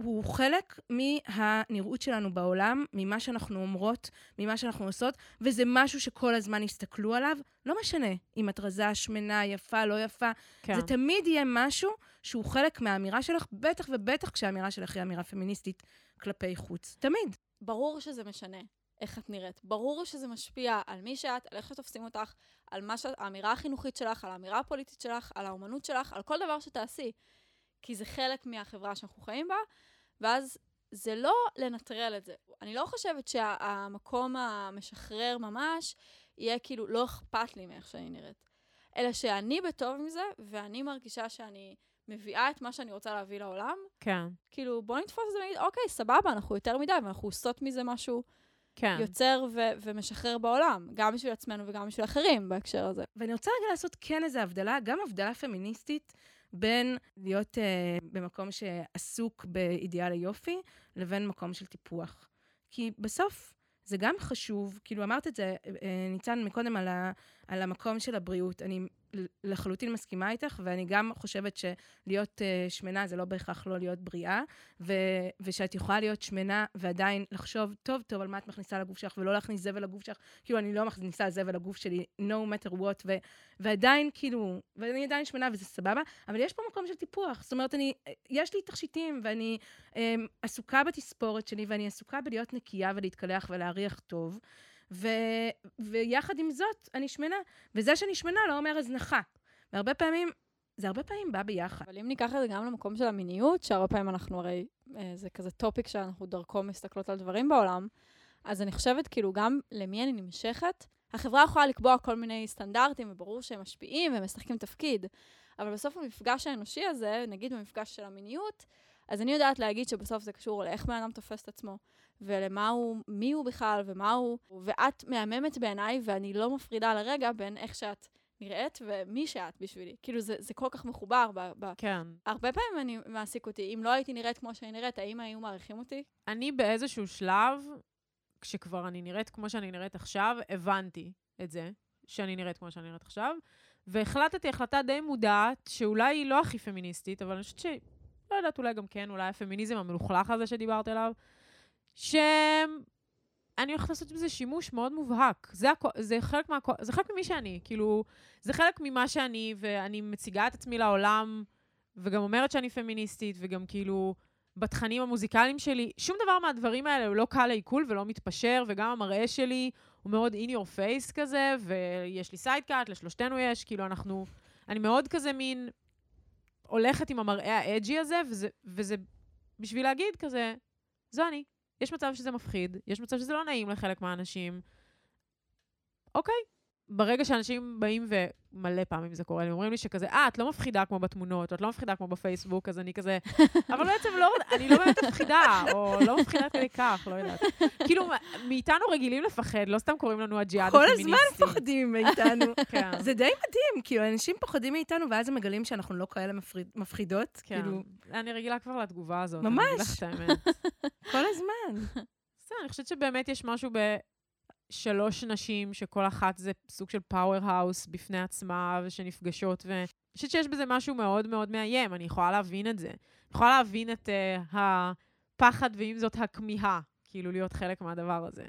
הוא חלק מהנראות שלנו בעולם, ממה שאנחנו אומרות, ממה שאנחנו עושות, וזה משהו שכל הזמן יסתכלו עליו. לא משנה אם את רזה, שמנה, יפה, לא יפה, כן. זה תמיד יהיה משהו שהוא חלק מהאמירה שלך, בטח ובטח כשהאמירה שלך היא אמירה פמיניסטית כלפי חוץ. תמיד. ברור שזה משנה. איך את נראית. ברור שזה משפיע על מי שאת, על איך שתופסים אותך, על מה שאת, האמירה החינוכית שלך, על האמירה הפוליטית שלך, על האומנות שלך, על כל דבר שתעשי. כי זה חלק מהחברה שאנחנו חיים בה, ואז זה לא לנטרל את זה. אני לא חושבת שהמקום המשחרר ממש יהיה כאילו, לא אכפת לי מאיך שאני נראית. אלא שאני בטוב עם זה, ואני מרגישה שאני מביאה את מה שאני רוצה להביא לעולם. כן. כאילו, בוא נתפוס את זה ונגיד, אוקיי, סבבה, אנחנו יותר מדי, ואנחנו עושות מזה משהו כן. יוצר ו- ומשחרר בעולם, גם בשביל עצמנו וגם בשביל אחרים בהקשר הזה. ואני רוצה רגע לעשות כן איזו הבדלה, גם הבדלה פמיניסטית בין להיות uh, במקום שעסוק באידיאל היופי, לבין מקום של טיפוח. כי בסוף זה גם חשוב, כאילו אמרת את זה, אה, ניצן, מקודם על, ה, על המקום של הבריאות. אני לחלוטין מסכימה איתך, ואני גם חושבת שלהיות uh, שמנה זה לא בהכרח לא להיות בריאה, ו, ושאת יכולה להיות שמנה ועדיין לחשוב טוב טוב על מה את מכניסה לגוף שלך, ולא להכניס זבל לגוף שלך, כאילו אני לא מכניסה זבל לגוף שלי, no matter what, ו, ועדיין כאילו, ואני עדיין שמנה וזה סבבה, אבל יש פה מקום של טיפוח. זאת אומרת, אני, יש לי תכשיטים, ואני um, עסוקה בתספורת שלי, ואני עסוקה בלהיות נקייה ולהתקלח ולהריח טוב. ו, ויחד עם זאת, אני שמנה. וזה שאני שמנה לא אומר הזנחה. והרבה פעמים, זה הרבה פעמים בא ביחד. אבל אם ניקח את זה גם למקום של המיניות, שהרבה פעמים אנחנו הרי, אה, זה כזה טופיק שאנחנו דרכו מסתכלות על דברים בעולם, אז אני חושבת, כאילו, גם למי אני נמשכת, החברה יכולה לקבוע כל מיני סטנדרטים, וברור שהם משפיעים והם משחקים תפקיד, אבל בסוף המפגש האנושי הזה, נגיד במפגש של המיניות, אז אני יודעת להגיד שבסוף זה קשור לאיך בן אדם תופס את עצמו, ולמה הוא, מי הוא בכלל, ומה הוא, ואת מהממת בעיניי, ואני לא מפרידה לרגע בין איך שאת נראית ומי שאת בשבילי. כאילו, זה, זה כל כך מחובר. ב, ב... כן. הרבה פעמים אני מעסיק אותי. אם לא הייתי נראית כמו שאני נראית, האם היו מעריכים אותי? אני באיזשהו שלב, כשכבר אני נראית כמו שאני נראית עכשיו, הבנתי את זה, שאני נראית כמו שאני נראית עכשיו, והחלטתי החלטה די מודעת, שאולי היא לא הכי פמיניסטית, אבל אני חושבת. לא יודעת, אולי גם כן, אולי הפמיניזם המלוכלך הזה שדיברת עליו, שאני הולכת לעשות בזה שימוש מאוד מובהק. זה, הכ... זה, חלק מה... זה חלק ממי שאני, כאילו, זה חלק ממה שאני, ואני מציגה את עצמי לעולם, וגם אומרת שאני פמיניסטית, וגם כאילו, בתכנים המוזיקליים שלי, שום דבר מהדברים האלה הוא לא קל לעיכול ולא מתפשר, וגם המראה שלי הוא מאוד in your face כזה, ויש לי סיידקאט, לשלושתנו יש, כאילו אנחנו... אני מאוד כזה מין הולכת עם המראה האג'י הזה, וזה, וזה בשביל להגיד כזה, זו אני. יש מצב שזה מפחיד, יש מצב שזה לא נעים לחלק מהאנשים. אוקיי, ברגע שאנשים באים, ומלא פעמים זה קורה לי, אומרים לי שכזה, אה, את לא מפחידה כמו בתמונות, או את לא מפחידה כמו בפייסבוק, אז אני כזה, אבל בעצם לא, אני לא באמת מפחידה, או לא מפחידה כדי כך, לא יודעת. כאילו, מאיתנו רגילים לפחד, לא סתם קוראים לנו הג'יהאד הפמיניסטי. כל הזמן פוחדים מאיתנו. כן. זה די מדהים, כאילו, אנשים פוחדים מאיתנו, ואז הם מגלים שאנחנו לא כאלה מפחידות. כן, כאילו, אני רגילה כבר לתגובה הזאת. ממש. אני אגיד לך את האמת. כל הזמן. בסדר, אני חושבת שבאמת יש משהו בשלוש נשים, שכל אחת זה סוג של פאוור האוס בפני עצמה, ושנפגשות, ואני חושבת שיש בזה משהו מאוד מאוד מאיים, אני יכולה להבין את זה. אני יכולה להבין את uh, הפחד, ועם זאת הכמיהה, כאילו להיות חלק מהדבר הזה.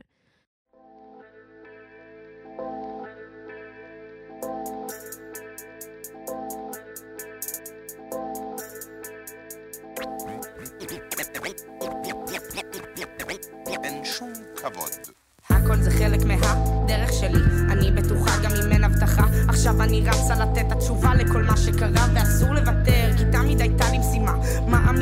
אין שום כבוד. הכל זה חלק מהדרך שלי, אני בטוחה גם אם אין הבטחה. עכשיו אני רצה לתת התשובה לכל מה שקרה ואסור לוותר, כי תמיד הייתה.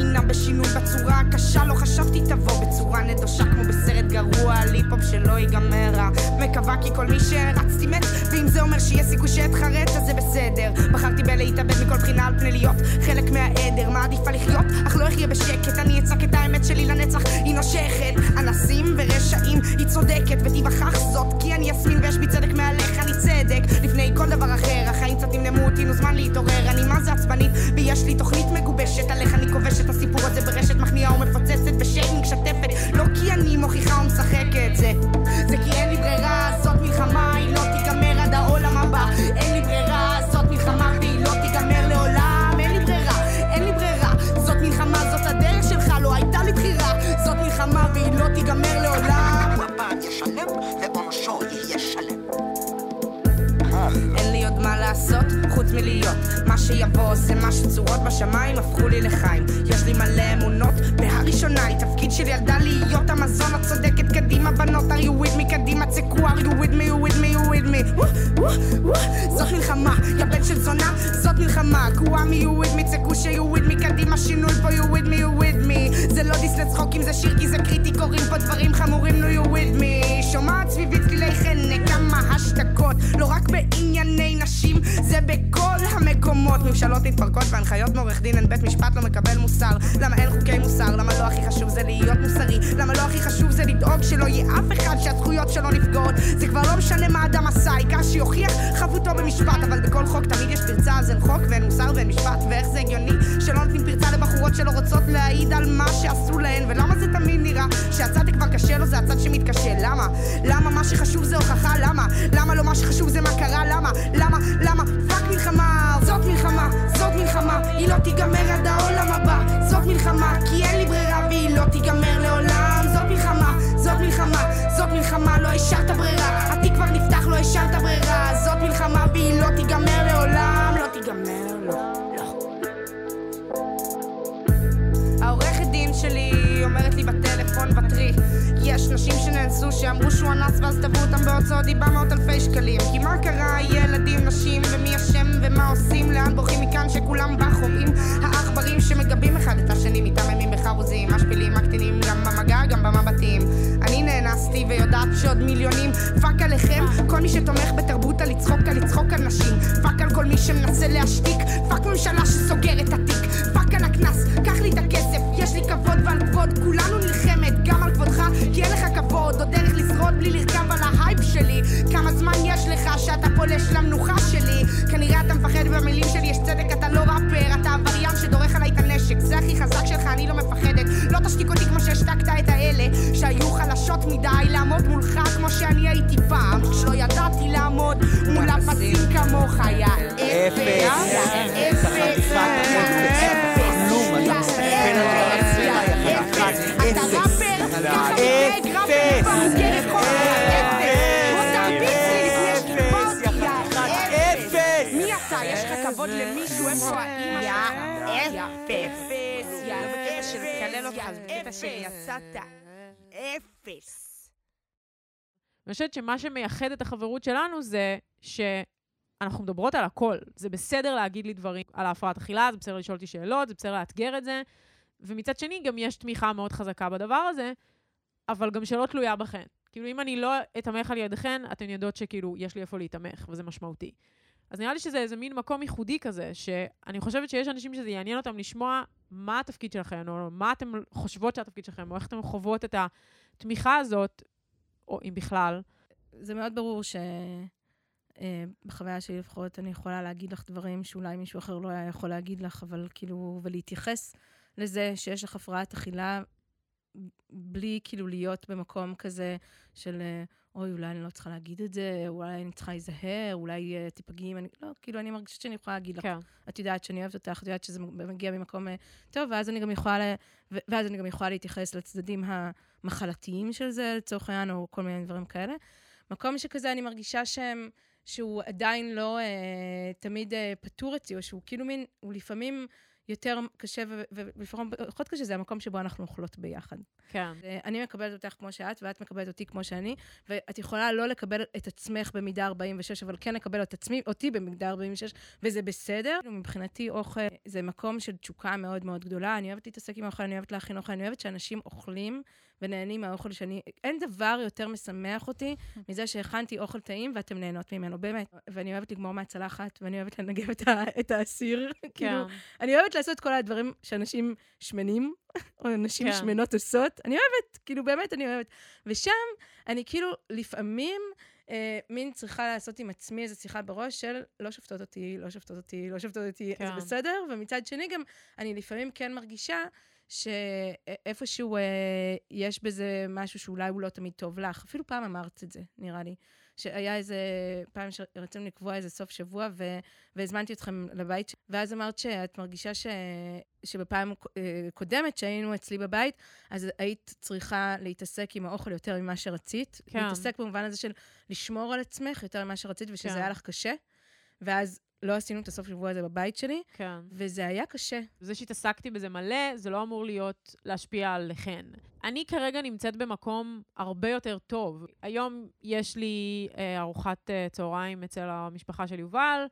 מאמינה בשינוי בצורה הקשה, לא חשבתי תבוא בצורה נדושה כמו בסרט גרוע, ליפ-הופ שלא ייגמר רע. מקווה כי כל מי שרצתי מת, ואם זה אומר שיהיה סיכוי שאתחרט אז זה בסדר. בחרתי בלהתאבד מכל בחינה על פני להיות חלק מהעדר, מעדיפה לחיות, אך לא אחיה בשקט. אני אצעק את האמת שלי לנצח, היא נושכת. אנסים ורשעים, היא צודקת, ותיווכח זאת, כי אני יסמין ויש בי צדק מעליך, אני צדק. לפני כל דבר אחר, החיים קצת נמנמו אותי, נו זמן להתעורר, אני מה זה עצבנית, ויש לי תוכנית בשמיים הפכו לי לחיים. יש לי מלא אמונות בהראשונה היא תפקיד של ילדה להיות המזון הצודקת. קדימה בנות are you with me? קדימה צקו are you with me? You with me you with me. זאת מלחמה יא בן של זונה זאת מלחמה. קוואמי you with me? צקו ש you with me. קדימה שינוי פה you with me you with me. זה לא דיסני צחוקים זה שיר כי זה קריטי קורים פה דברים חמורים ממשלות מתפרקות והנחיות מעורך דין אין בית משפט לא מקבל מוסר למה אין חוקי מוסר למה לא הכי חשוב זה להיות מוסרי למה לא הכי חשוב זה לדאוג שלא יהיה אף אחד שהזכויות שלו נפגעות זה כבר לא משנה מה אדם עשה העיקר שיוכיח חפותו במשפט אבל בכל חוק תמיד יש פרצה אז אין חוק ואין מוסר ואין משפט ואיך זה הגיוני שלא נותנים פרצה לבחורות שלא רוצות להעיד על מה שעשו להן ולמה זה תמיד נראה שהצד כבר קשה לו זה הצד שמתקשה למה? למה מה שחשוב זה הוכחה? למה? למה לא מה שחשוב זה מה קרה? למה? למה? למה? תיגמר עד העולם הבא. זאת מלחמה כי אין לי ברירה והיא לא תיגמר לעולם. זאת מלחמה זאת מלחמה זאת מלחמה לא השארת ברירה. התיק כבר נפתח לא השארת ברירה שנאנסו שאמרו שהוא אנס ואז תבעו אותם בהוצאות דיבה מאות אלפי שקלים. כי מה קרה ילדים נשים ומי אשם ומה עושים? לאן בורחים מכאן שכולם בחומים העכברים שמגבים אחד את השני מתעממים בחרוזים משפילים מקטינים גם במגע גם במבטים. אני נאנסתי ויודעת שעוד מיליונים. fuck עליכם כל מי שתומך בתרבות לצחוק על לצחוק על נשים. fuck על כל מי שמנסה להשתיק. fuck ממשלה שסוגרת התיק. fuck על הקנס קח לי את הכסף יש כי אין לך כבוד, עוד דרך לשרוד בלי לרכב על ההייפ שלי. כמה זמן יש לך שאתה פולש למנוחה שלי? כנראה אתה מפחד במילים שלי יש צדק, אתה לא ראפר, אתה עבריין שדורך עליי את הנשק. זה הכי חזק שלך, אני לא מפחדת. לא תשתיק אותי כמו שהשתקת את האלה שהיו חלשות מדי לעמוד מולך כמו שאני הייתי פעם. כשלא ידעתי לעמוד מול הפסים כמוך יא אפס. יא זה בקטע של אפס. יצאת. אפס. אני חושבת שמה שמייחד את החברות שלנו זה שאנחנו מדברות על הכל. זה בסדר להגיד לי דברים על ההפרעת אכילה, זה בסדר לשאול אותי שאלות, זה בסדר לאתגר את זה, ומצד שני גם יש תמיכה מאוד חזקה בדבר הזה, אבל גם שלא תלויה בכן. כאילו, אם אני לא אתמך על ידיכן, אתן יודעות שכאילו, יש לי איפה להתמך, וזה משמעותי. אז נראה לי שזה איזה מין מקום ייחודי כזה, שאני חושבת שיש אנשים שזה יעניין אותם לשמוע מה התפקיד שלכם, או מה אתם חושבות שהתפקיד שלכם, או איך אתם חוות את התמיכה הזאת, או אם בכלל. זה מאוד ברור שבחוויה שלי לפחות, אני יכולה להגיד לך דברים שאולי מישהו אחר לא היה יכול להגיד לך, אבל כאילו, ולהתייחס לזה שיש לך הפרעת אכילה, בלי כאילו להיות במקום כזה של, אה, אוי, אולי אני לא צריכה להגיד את זה, אולי אני צריכה להיזהר, אולי אה, תיפגעי אם אני... לא, כאילו, אני מרגישה שאני יכולה להגיד לך. כן. את יודעת שאני אוהבת אותך, את יודעת שזה מגיע ממקום אה, טוב, ואז אני גם יכולה, ואז אני גם יכולה להתייחס לצדדים המחלתיים של זה, לצורך העניין, או כל מיני דברים כאלה. מקום שכזה, אני מרגישה שהם, שהוא עדיין לא אה, תמיד אה, פתור אצלי, או שהוא כאילו מין, הוא לפעמים יותר קשה, ו- ו- ולפעמים פחות קשה, זה המקום שבו אנחנו אוכלות ביחד. כן. אני מקבלת אותך כמו שאת, ואת מקבלת אותי כמו שאני, ואת יכולה לא לקבל את עצמך במידה 46, אבל כן לקבל את עצמי, אותי במידה 46, וזה בסדר. כאילו, מבחינתי אוכל זה מקום של תשוקה מאוד מאוד גדולה. אני אוהבת להתעסק עם האוכל, אני אוהבת להכין אוכל, אני אוהבת שאנשים אוכלים ונהנים מהאוכל שאני... אין דבר יותר משמח אותי מזה שהכנתי אוכל טעים ואתם נהנות ממנו, באמת. ואני אוהבת לגמור מהצלחת, ואני אוהבת לנגב את, ה- את האסיר. כאילו, כן. אני אוהבת לעשות את כל הדברים שאנשים שמנים, או נשים כן. שמנות עושות. אני אוהבת, כאילו, באמת אני אוהבת. ושם, אני כאילו, לפעמים, אה, מין צריכה לעשות עם עצמי איזו שיחה בראש של לא שופטות אותי, לא שופטות אותי, לא שופטות אותי, כן. זה בסדר? ומצד שני גם, אני לפעמים כן מרגישה שאיפשהו אה, יש בזה משהו שאולי הוא לא תמיד טוב לך. אפילו פעם אמרת את זה, נראה לי. שהיה איזה, פעם שרצינו לקבוע איזה סוף שבוע, ו, והזמנתי אתכם לבית, ואז אמרת שאת מרגישה ש, שבפעם אה, קודמת שהיינו אצלי בבית, אז היית צריכה להתעסק עם האוכל יותר ממה שרצית. כן. להתעסק במובן הזה של לשמור על עצמך יותר ממה שרצית, ושזה כן. היה לך קשה. ואז לא עשינו את הסוף שבוע הזה בבית שלי, כן. וזה היה קשה. זה שהתעסקתי בזה מלא, זה לא אמור להיות להשפיע עליכן. אני כרגע נמצאת במקום הרבה יותר טוב. היום יש לי אה, ארוחת אה, צהריים אצל המשפחה של יובל.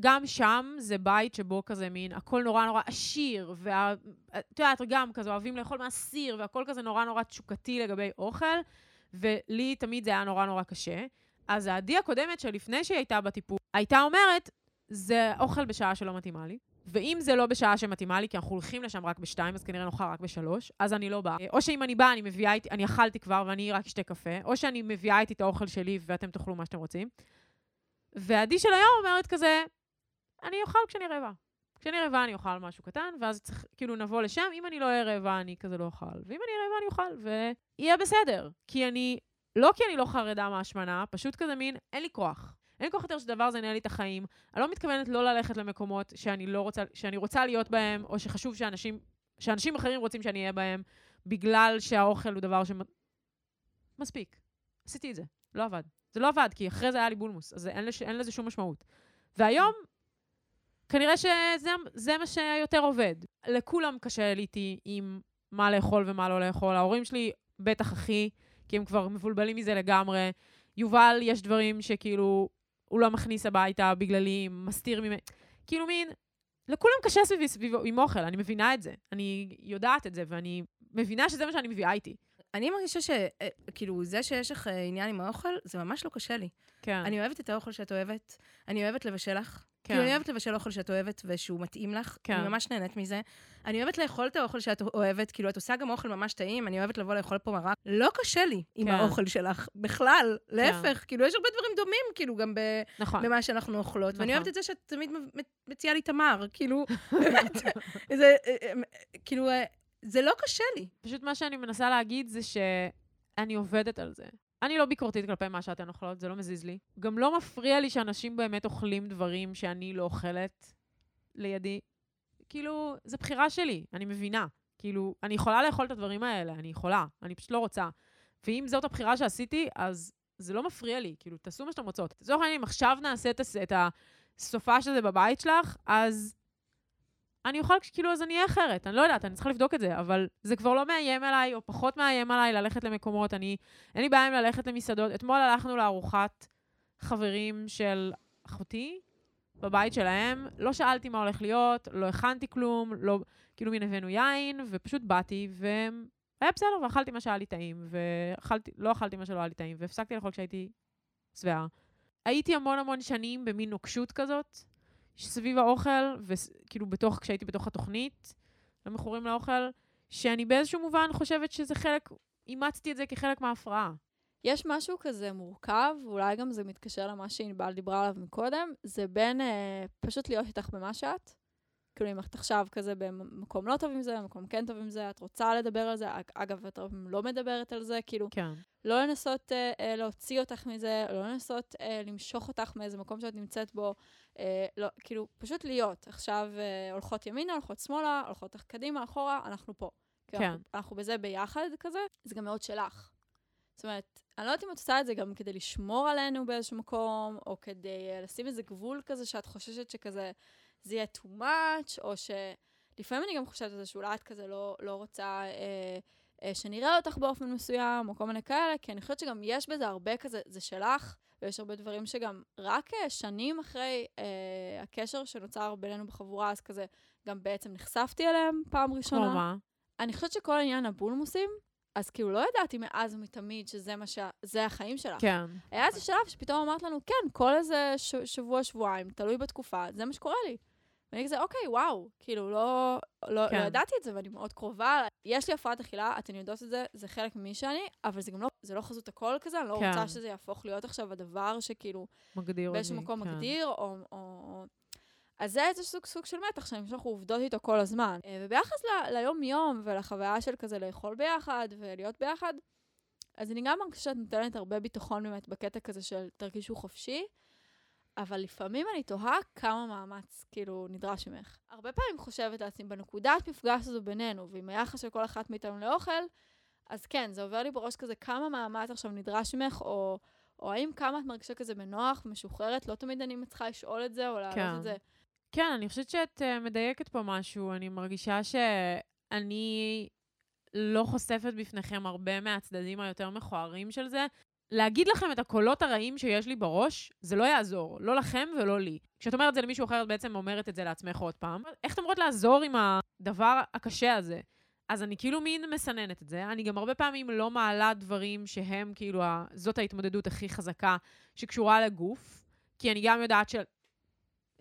גם שם זה בית שבו כזה מין, הכל נורא נורא עשיר, ואת יודעת, גם כזה אוהבים לאכול מהסיר, והכל כזה נורא נורא תשוקתי לגבי אוכל, ולי תמיד זה היה נורא נורא קשה. אז העדי הקודמת, שלפני שהיא הייתה בטיפול, הייתה אומרת, זה אוכל בשעה שלא מתאימה לי. ואם זה לא בשעה שמתאימה לי, כי אנחנו הולכים לשם רק בשתיים, אז כנראה נאכל רק בשלוש, אז אני לא באה. או שאם אני באה, אני מביאה איתי, אני אכלתי כבר ואני רק אשתה קפה, או שאני מביאה איתי את האוכל שלי ואתם תאכלו מה שאתם רוצים. ועדי של היום אומרת כזה, אני אוכל כשאני רעבה. כשאני רעבה אני אוכל משהו קטן, ואז צריך, כאילו, נבוא לשם, אם אני לא אהיה רעבה, אני כזה לא אוכל, ואם אני אהיה רעבה, אני אוכל, ויהיה בסדר. כי אני, לא כי אני לא חרדה מהשמנה, פשוט כזה מין, אין לי כוח. אין לי כוח יותר שדבר הזה ינהל לי את החיים. אני לא מתכוונת לא ללכת למקומות שאני לא רוצה, שאני רוצה להיות בהם, או שחשוב שאנשים, שאנשים אחרים רוצים שאני אהיה בהם, בגלל שהאוכל הוא דבר ש... מספיק. עשיתי את זה. לא עבד. זה לא עבד, כי אחרי זה היה לי בולמוס, אז אין, לש, אין לזה שום משמעות. והיום, כנראה שזה זה מה שיותר עובד. לכולם קשה איתי עם מה לאכול ומה לא לאכול. ההורים שלי בטח הכי, כי הם כבר מבולבלים מזה לגמרי. יובל, יש דברים שכאילו, הוא לא מכניס הביתה בגללי, מסתיר ממני. כאילו מין, לכולם קשה סביבי סביב עם אוכל, אני מבינה את זה. אני יודעת את זה, ואני מבינה שזה מה שאני מביאה איתי. אני מרגישה שכאילו, זה שיש לך אה, עניין עם האוכל, זה ממש לא קשה לי. כן. אני אוהבת את האוכל שאת אוהבת, אני אוהבת לבשל לך. כן. כאילו, אני אוהבת לבשל אוכל שאת אוהבת ושהוא מתאים לך. כן. אני ממש נהנית מזה. אני אוהבת לאכול את האוכל שאת אוהבת, כאילו, את עושה גם אוכל ממש טעים, אני אוהבת לבוא לאכול פה מרק. לא קשה לי עם כן. האוכל שלך, בכלל. להפך, כאילו, יש הרבה דברים דומים, כאילו, גם ב... נכון. במה שאנחנו אוכלות. ואני נכון. אוהבת את זה שאת תמיד מציעה לי תמר, כאילו, באמת, זה, אה, אה, כאילו, אה, זה לא קשה לי. פשוט מה שאני מנסה להגיד זה שאני עובדת על זה. אני לא ביקורתית כלפי מה שאתן אוכלות, זה לא מזיז לי. גם לא מפריע לי שאנשים באמת אוכלים דברים שאני לא אוכלת לידי. כאילו, זו בחירה שלי, אני מבינה. כאילו, אני יכולה לאכול את הדברים האלה, אני יכולה, אני פשוט לא רוצה. ואם זאת הבחירה שעשיתי, אז זה לא מפריע לי, כאילו, תעשו מה שאתם רוצות. לצורך העניין, אם עכשיו נעשה את, הס- את הסופה של זה בבית שלך, אז אני יכולה, כאילו, אז אני אהיה אחרת. אני לא יודעת, אני צריכה לבדוק את זה, אבל זה כבר לא מאיים עליי, או פחות מאיים עליי ללכת למקומות. אני, אין לי בעיה עם ללכת למסעדות. אתמול הלכנו לארוחת חברים של אחותי, בבית שלהם, לא שאלתי מה הולך להיות, לא הכנתי כלום, לא, כאילו מין הבאנו יין, ופשוט באתי, והיה בסדר, ואכלתי מה שהיה לי טעים, ואכלתי, לא אכלתי מה שלא היה לי טעים, והפסקתי לאכול כשהייתי שבעה. הייתי המון המון שנים במין נוקשות כזאת, סביב האוכל, וכאילו בתוך, כשהייתי בתוך התוכנית, לא מכורים לאוכל, שאני באיזשהו מובן חושבת שזה חלק, אימצתי את זה כחלק מההפרעה. יש משהו כזה מורכב, אולי גם זה מתקשר למה שענבל דיברה עליו מקודם, זה בין אה, פשוט להיות איתך במה שאת. כאילו, אם את עכשיו כזה במקום לא טוב עם זה, במקום כן טוב עם זה, את רוצה לדבר על זה, אג- אגב, את לא מדברת על זה, כאילו, כן. לא לנסות אה, אה, להוציא אותך מזה, לא לנסות אה, למשוך אותך מאיזה מקום שאת נמצאת בו, אה, לא, כאילו, פשוט להיות. עכשיו אה, הולכות ימינה, הולכות שמאלה, הולכות קדימה, אחורה, אנחנו פה. כן. אנחנו, אנחנו בזה ביחד כזה, זה גם מאוד שלך. זאת אומרת, אני לא יודעת אם את עושה את זה גם כדי לשמור עלינו באיזשהו מקום, או כדי uh, לשים איזה גבול כזה שאת חוששת שכזה זה יהיה too much, או שלפעמים אני גם חושבת על זה שאולי את כזה לא, לא רוצה אה, אה, שנראה אותך באופן מסוים, או כל מיני כאלה, כי אני חושבת שגם יש בזה הרבה כזה, זה שלך, ויש הרבה דברים שגם רק אה, שנים אחרי אה, הקשר שנוצר בינינו בחבורה, אז כזה גם בעצם נחשפתי אליהם פעם ראשונה. כמו מה? אני חושבת שכל עניין הבולמוסים, אז כאילו לא ידעתי מאז ומתמיד שזה מה ש... זה החיים שלך. כן. היה איזה שלב שפתאום אמרת לנו, כן, כל איזה ש... שבוע, שבועיים, תלוי בתקופה, זה מה שקורה לי. ואני כזה, אוקיי, וואו, כאילו, לא, לא, כן. לא ידעתי את זה, ואני מאוד קרובה. יש לי הפרעת אכילה, אתן יודעות את זה, זה חלק ממי שאני, אבל זה גם לא, זה לא חזות הכל כזה, אני לא כן. רוצה שזה יהפוך להיות עכשיו הדבר שכאילו מגדיר. באיזשהו מקום כן. מגדיר, או, או, או... אז זה איזה סוג, סוג של מתח שאני חושבת שאנחנו עובדות איתו כל הזמן. אה, וביחס ל, ליום-יום ולחוויה של כזה לאכול ביחד ולהיות ביחד, אז אני גם מרגישה שאת נותנת הרבה ביטחון באמת בקטע כזה של תרגישו חופשי, אבל לפעמים אני תוהה כמה מאמץ כאילו נדרש ממך. הרבה פעמים חושבת לעצמי, בנקודת מפגש הזו בינינו, ועם היחס של כל אחת מאיתנו לאוכל, אז כן, זה עובר לי בראש כזה כמה מאמץ עכשיו נדרש ממך, או, או האם כמה את מרגישה כזה בנוח ומשוחררת, לא תמיד אני מצליחה לשאול את זה, או להעלות כן. את זה. כן, אני חושבת שאת uh, מדייקת פה משהו. אני מרגישה שאני לא חושפת בפניכם הרבה מהצדדים היותר מכוערים של זה. להגיד לכם את הקולות הרעים שיש לי בראש, זה לא יעזור. לא לכם ולא לי. כשאת אומרת את זה למישהו אחר, את בעצם אומרת את זה לעצמך עוד פעם. איך אתן אומרות לעזור עם הדבר הקשה הזה? אז אני כאילו מין מסננת את זה. אני גם הרבה פעמים לא מעלה דברים שהם כאילו, זאת ההתמודדות הכי חזקה שקשורה לגוף. כי אני גם יודעת של...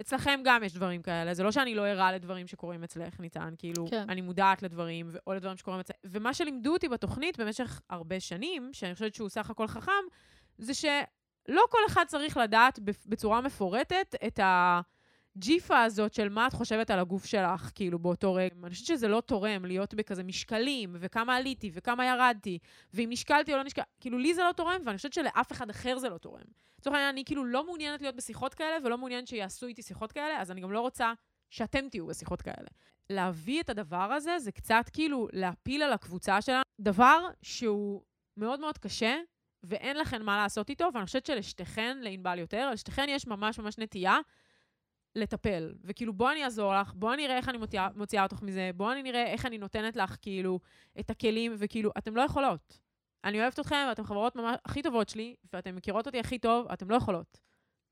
אצלכם גם יש דברים כאלה, זה לא שאני לא ערה לדברים שקורים אצלך, ניצן, כאילו, כן. אני מודעת לדברים, או לדברים שקורים אצלך. ומה שלימדו אותי בתוכנית במשך הרבה שנים, שאני חושבת שהוא סך הכל חכם, זה שלא כל אחד צריך לדעת בצורה מפורטת את הג'יפה הזאת של מה את חושבת על הגוף שלך, כאילו, באותו רגע. אני חושבת שזה לא תורם להיות בכזה משקלים, וכמה עליתי, וכמה ירדתי, ואם נשקלתי או לא נשקלתי, כאילו, לי זה לא תורם, ואני חושבת שלאף אחד אחר זה לא תורם. לצורך העניין, אני כאילו לא מעוניינת להיות בשיחות כאלה, ולא מעוניינת שיעשו איתי שיחות כאלה, אז אני גם לא רוצה שאתם תהיו בשיחות כאלה. להביא את הדבר הזה, זה קצת כאילו להפיל על הקבוצה שלנו, דבר שהוא מאוד מאוד קשה, ואין לכן מה לעשות איתו, ואני חושבת שלשתיכן, לענבל יותר, לשתיכן יש ממש ממש נטייה לטפל. וכאילו, בוא אני אעזור לך, בוא אני אראה איך אני מוציאה, מוציאה אותך מזה, בוא אני נראה איך אני נותנת לך, כאילו, את הכלים, וכאילו, אתן לא יכולות. אני אוהבת אתכם, ואתן חברות ממש הכי טובות שלי, ואתן מכירות אותי הכי טוב, אתן לא יכולות.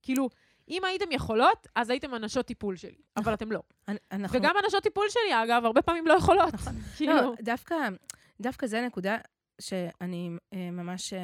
כאילו, אם הייתם יכולות, אז הייתם אנשות טיפול שלי, אבל אתם לא. אנ- אנחנו... וגם אנשות טיפול שלי, אגב, הרבה פעמים לא יכולות. כאילו, לא, דווקא, דווקא זה נקודה שאני אה, ממש אה,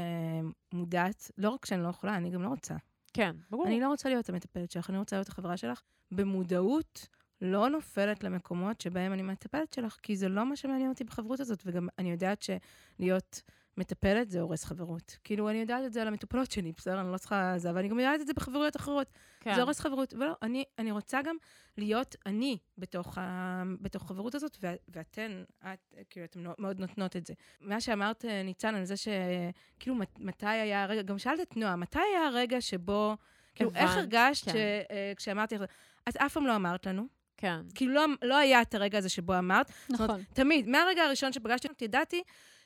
מודעת, לא רק שאני לא יכולה, אני גם לא רוצה. כן, ברור. אני לא רוצה להיות המטפלת שלך, אני רוצה להיות החברה שלך. במודעות לא נופלת למקומות שבהם אני מטפלת שלך, כי זה לא מה שמעניין אותי בחברות הזאת, וגם אני יודעת שלהיות מטפלת זה הורס חברות. כאילו, אני יודעת את זה על המטופלות שלי, בסדר? אני לא צריכה זה, אבל אני גם יודעת את זה בחברויות אחרות. כן. זה הורס חברות. ולא, אני, אני רוצה גם להיות אני בתוך, ה, בתוך החברות הזאת, ו, ואתן, את, כאילו, אתן מאוד נותנות את זה. מה שאמרת, ניצן, על זה שכאילו, מת- מתי היה הרגע, גם שאלת את נועה, מתי היה הרגע שבו, כאילו, איך הבנת, הרגשת כן. אה, כשאמרתי לך, את אף פעם לא אמרת לנו. כן. כאילו, לא, לא היה את הרגע הזה שבו אמרת. זאת אומרת, נכון. תמיד, מהרגע הראשון שפגשתי אותי, ידעתי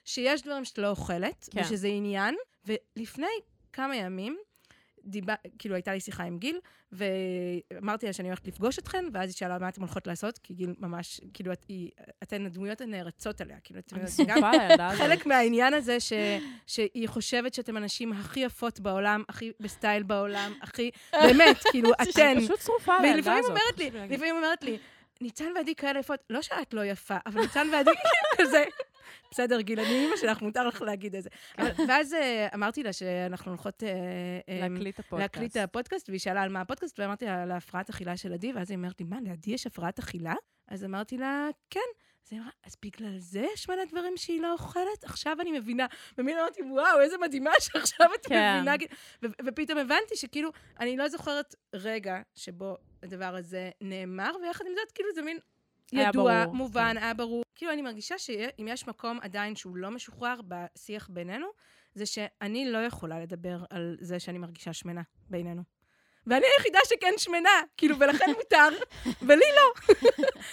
שיש דברים שאת לא אוכלת, כן. ושזה עניין, ולפני כמה ימים, דיבה, כאילו הייתה לי שיחה עם גיל, ואמרתי לה שאני הולכת לפגוש אתכן, ואז היא שאלה מה אתן הולכות לעשות, כי גיל ממש, כאילו, את, היא, אתן הדמויות הנערצות עליה, כאילו, אתן גם. חלק מהעניין הזה ש, שהיא חושבת שאתן הנשים הכי יפות בעולם, הכי בסטייל בעולם, הכי, באמת, כאילו, אתן. פשוט שרופה על והיא הילדה לפעמים הזאת. אומרת לי. לפעמים אומרת לי, ניצן ועדי כאלה יפות, לא שאת לא יפה, אבל ניצן ועדי כזה, בסדר, גיל, אני אימא שלך, מותר לך להגיד את זה. אבל- ואז אה, אמרתי לה שאנחנו הולכות אה, אה, להקליט הפודקאסט. להקליט הפודקאסט, והיא שאלה על מה הפודקאסט, ואמרתי לה על ההפרעת אכילה של עדי, ואז היא אומרת לי, מה, לעדי יש הפרעת אכילה? אז אמרתי לה, כן. אז היא אמרה, אז בגלל זה יש מלא דברים שהיא לא אוכלת? עכשיו אני מבינה. ומילה אמרתי, וואו, איזה מדהימה שעכשיו את כן. מבינה. ו- ופתאום הבנתי שכאילו, אני לא זוכרת רגע שבו הדבר הזה נאמר, ויחד עם זאת, כאילו זה מין ידוע, ברור, מובן, היה ברור. כאילו, אני מרגישה שאם יש מקום עדיין שהוא לא משוחרר בשיח בינינו, זה שאני לא יכולה לדבר על זה שאני מרגישה שמנה בינינו. ואני היחידה שכן שמנה, כאילו, ולכן מותר, ולי לא.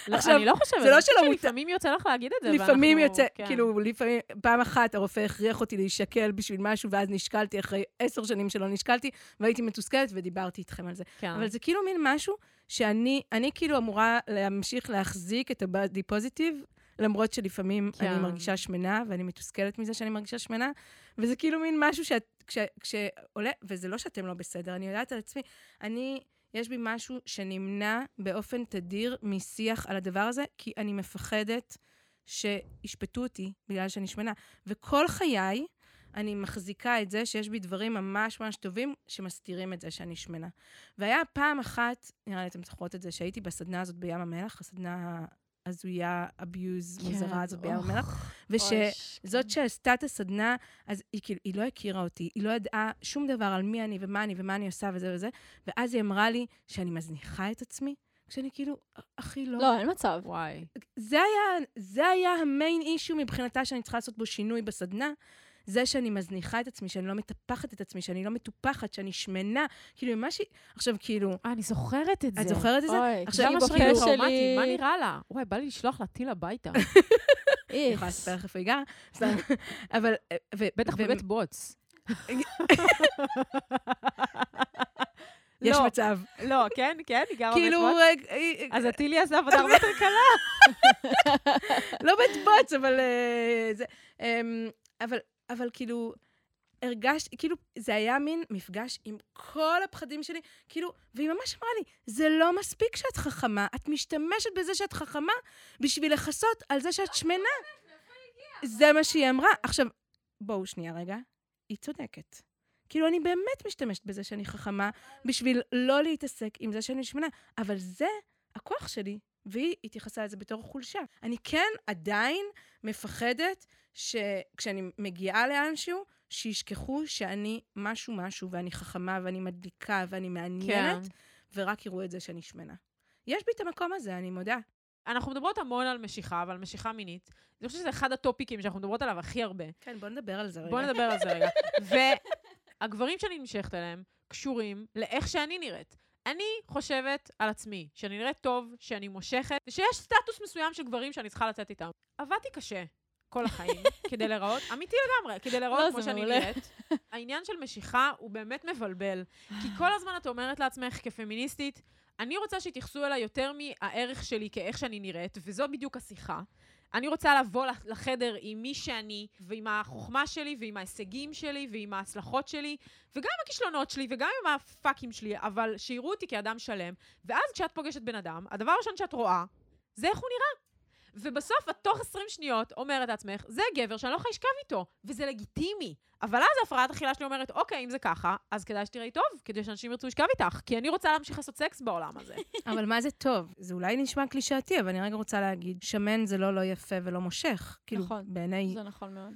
לא, עכשיו, אני לא חושבת, זה לא שלא מותר. שלפעמים יוצא לך להגיד את זה, לפעמים יוצא, כן. כאילו, לפעמים, פעם אחת הרופא הכריח אותי להישקל בשביל משהו, ואז נשקלתי אחרי עשר שנים שלא נשקלתי, והייתי מתוסכלת ודיברתי איתכם על זה. כן. אבל זה כאילו מין משהו שאני, אני כאילו אמורה להמשיך להחזיק את הבאדי פוזיטיב, למרות שלפעמים כן. אני מרגישה שמנה, ואני מתוסכלת מזה שאני מרגישה שמנה, וזה כאילו מין משהו שאת, כש, כשעולה, וזה לא שאתם לא בסדר, אני יודעת על עצמי, אני, יש בי משהו שנמנע באופן תדיר משיח על הדבר הזה, כי אני מפחדת שישפטו אותי בגלל שאני שמנה. וכל חיי, אני מחזיקה את זה שיש בי דברים ממש ממש טובים שמסתירים את זה שאני שמנה. והיה פעם אחת, נראה לי אתם זוכרות את זה, שהייתי בסדנה הזאת בים המלח, הסדנה ההזויה, אביוז, כן, מוזרה הזאת בים. המלח, ושזאת שעשתה את הסדנה, אז היא כאילו, היא לא הכירה אותי, היא לא ידעה שום דבר על מי אני ומה אני ומה אני עושה וזה וזה, ואז היא אמרה לי שאני מזניחה את עצמי, כשאני כאילו, אחי, לא. לא, אין מצב. וואי. זה היה, זה היה המיין אישו מבחינתה שאני צריכה לעשות בו שינוי בסדנה. זה שאני מזניחה את עצמי, שאני לא מטפחת את עצמי, שאני לא מטופחת, שאני שמנה. כאילו, מה ש... עכשיו, כאילו, אה, אני זוכרת את זה. את זוכרת את זה? אוי, עכשיו, שכאילו כאילו- טראומטי, מה נראה לה? וואי, בא לי לשלוח לה טיל הביתה. אני יכולה. לספר לך איפה היא גרה, סתם. אבל... ו- בטח בבית בוץ. יש לא, מצב. לא, כן, כן, היא גרה בבית כאילו, בוץ. אה, אה, אז הטיל יעשה עבודה הרבה יותר קלה. לא בית בוץ, אבל... אה, אמ, אבל, אבל כאילו, הרגשתי, כאילו, זה היה מין מפגש עם כל הפחדים שלי, כאילו, והיא ממש אמרה לי, זה לא מספיק שאת חכמה, את משתמשת בזה שאת חכמה בשביל לכסות על זה שאת שמנה. זה מה שהיא אמרה. עכשיו, בואו שנייה רגע, היא צודקת. כאילו, אני באמת משתמשת בזה שאני חכמה בשביל לא להתעסק עם זה שאני שמנה, אבל זה הכוח שלי, והיא התייחסה לזה בתור חולשה. אני כן עדיין מפחדת שכשאני מגיעה לאנשהו, שישכחו שאני משהו משהו, ואני חכמה, ואני מדליקה, ואני מעניינת, כן. ורק יראו את זה שאני שמנה. יש בי את המקום הזה, אני מודה. אנחנו מדברות המון על משיכה, ועל משיכה מינית. אני חושבת שזה אחד הטופיקים שאנחנו מדברות עליו הכי הרבה. כן, בוא נדבר על זה רגע. בואו נדבר על זה רגע. והגברים שאני נמשכת אליהם קשורים לאיך שאני נראית. אני חושבת על עצמי שאני נראית טוב, שאני מושכת, ושיש סטטוס מסוים של גברים שאני צריכה לצאת איתם. עבדתי קשה כל החיים כדי להיראות, אמיתי לגמרי, כדי לא, להיראות כמו זה שאני מעולה. נראית. העניין של משיכה הוא באמת מבלבל. כי כל הזמן את אומרת לעצמך כפמיניסטית, אני רוצה שיתייחסו אליי יותר מהערך שלי כאיך שאני נראית, וזו בדיוק השיחה. אני רוצה לבוא לח- לחדר עם מי שאני, ועם החוכמה שלי, ועם ההישגים שלי, ועם ההצלחות שלי, וגם עם הכישלונות שלי, וגם עם הפאקים שלי, אבל שיראו אותי כאדם שלם. ואז כשאת פוגשת בן אדם, הדבר הראשון שאת רואה, זה איך הוא נראה. ובסוף, את תוך 20 שניות אומרת לעצמך, זה גבר שאני לא יכולה לשכב איתו, וזה לגיטימי. אבל אז הפרעת אכילה שלי אומרת, אוקיי, אם זה ככה, אז כדאי שתראי טוב, כדי שאנשים ירצו לשכב איתך, כי אני רוצה להמשיך לעשות סקס בעולם הזה. אבל מה זה טוב? זה אולי נשמע קלישאתי, אבל אני רגע רוצה להגיד, שמן זה לא לא יפה ולא מושך. כאילו, נכון. בעיניי, זה נכון מאוד.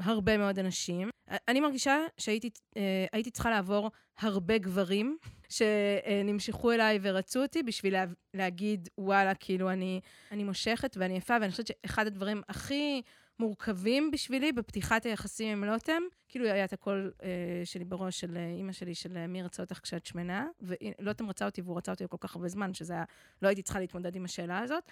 הרבה מאוד אנשים. אני מרגישה שהייתי אה, צריכה לעבור הרבה גברים שנמשכו אליי ורצו אותי בשביל לה, להגיד, וואלה, כאילו, אני, אני מושכת ואני יפה, ואני חושבת שאחד הדברים הכי מורכבים בשבילי בפתיחת היחסים עם לוטם, כאילו היה את הקול אה, שלי בראש של אה, אימא שלי, של אה, מי רצה אותך כשאת שמנה, ולוטם רצה אותי והוא רצה אותי כל כך הרבה זמן, שזה היה, לא הייתי צריכה להתמודד עם השאלה הזאת,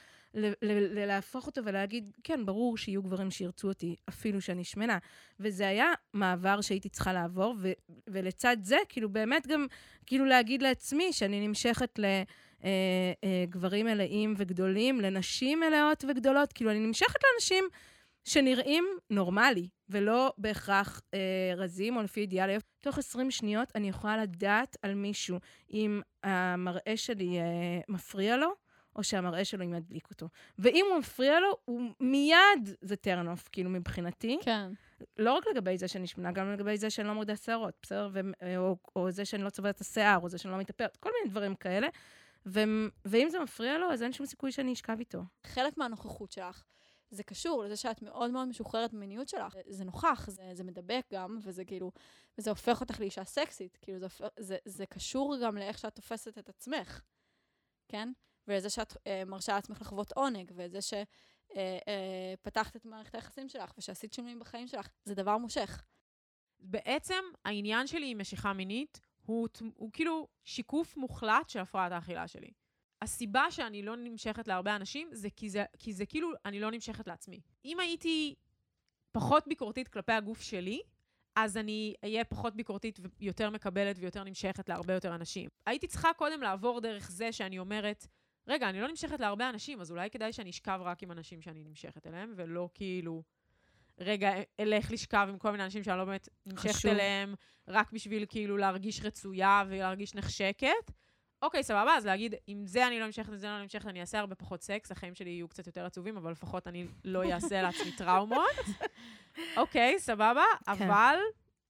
להפוך אותו ולהגיד, כן, ברור שיהיו גברים שירצו אותי, אפילו שאני שמנה. וזה היה מעבר שהייתי צריכה לעבור, ולצד זה, כאילו, באמת גם, כאילו להגיד לעצמי שאני נמשכת ל... אה, גברים מלאים וגדולים, לנשים מלאות וגדולות. כאילו, אני נמשכת לאנשים שנראים נורמלי, ולא בהכרח אה, רזים או לפי אידיאליות. תוך 20 שניות אני יכולה לדעת על מישהו אם המראה שלי אה, מפריע לו, או שהמראה שלו ידליק אותו. ואם הוא מפריע לו, הוא מיד זה off, כאילו, מבחינתי. כן. לא רק לגבי זה שאני שמנה, גם לגבי זה שאני לא מורידה שערות, בסדר? ו- או, או זה שאני לא צובעת את השיער, או זה שאני לא מתאפרת, כל מיני דברים כאלה. ו- ואם זה מפריע לו, אז אין שום סיכוי שאני אשכב איתו. חלק מהנוכחות שלך, זה קשור לזה שאת מאוד מאוד משוחררת במיניות שלך. זה נוכח, זה, זה מדבק גם, וזה כאילו, וזה הופך אותך לאישה סקסית. כאילו, זה, זה, זה קשור גם לאיך שאת תופסת את עצמך, כן? ולזה שאת אה, מרשה לעצמך לחוות עונג, וזה שפתחת אה, אה, את מערכת היחסים שלך, ושעשית שינויים בחיים שלך, זה דבר מושך. בעצם העניין שלי עם משיכה מינית הוא, ת- הוא כאילו שיקוף מוחלט של הפרעת האכילה שלי. הסיבה שאני לא נמשכת להרבה אנשים זה כי, זה כי זה כאילו אני לא נמשכת לעצמי. אם הייתי פחות ביקורתית כלפי הגוף שלי, אז אני אהיה פחות ביקורתית ויותר מקבלת ויותר נמשכת להרבה יותר אנשים. הייתי צריכה קודם לעבור דרך זה שאני אומרת, רגע, אני לא נמשכת להרבה אנשים, אז אולי כדאי שאני אשכב רק עם אנשים שאני נמשכת אליהם, ולא כאילו, רגע, אלך לשכב עם כל מיני אנשים שאני לא באמת נמשכת חשוב. אליהם, רק בשביל כאילו להרגיש רצויה ולהרגיש נחשקת. אוקיי, סבבה, אז להגיד, אם זה אני לא נמשכת, אם זה אני לא נמשכת, אני אעשה הרבה פחות סקס, החיים שלי יהיו קצת יותר עצובים, אבל לפחות אני לא אעשה לעצמי טראומות. אוקיי, סבבה, כן. אבל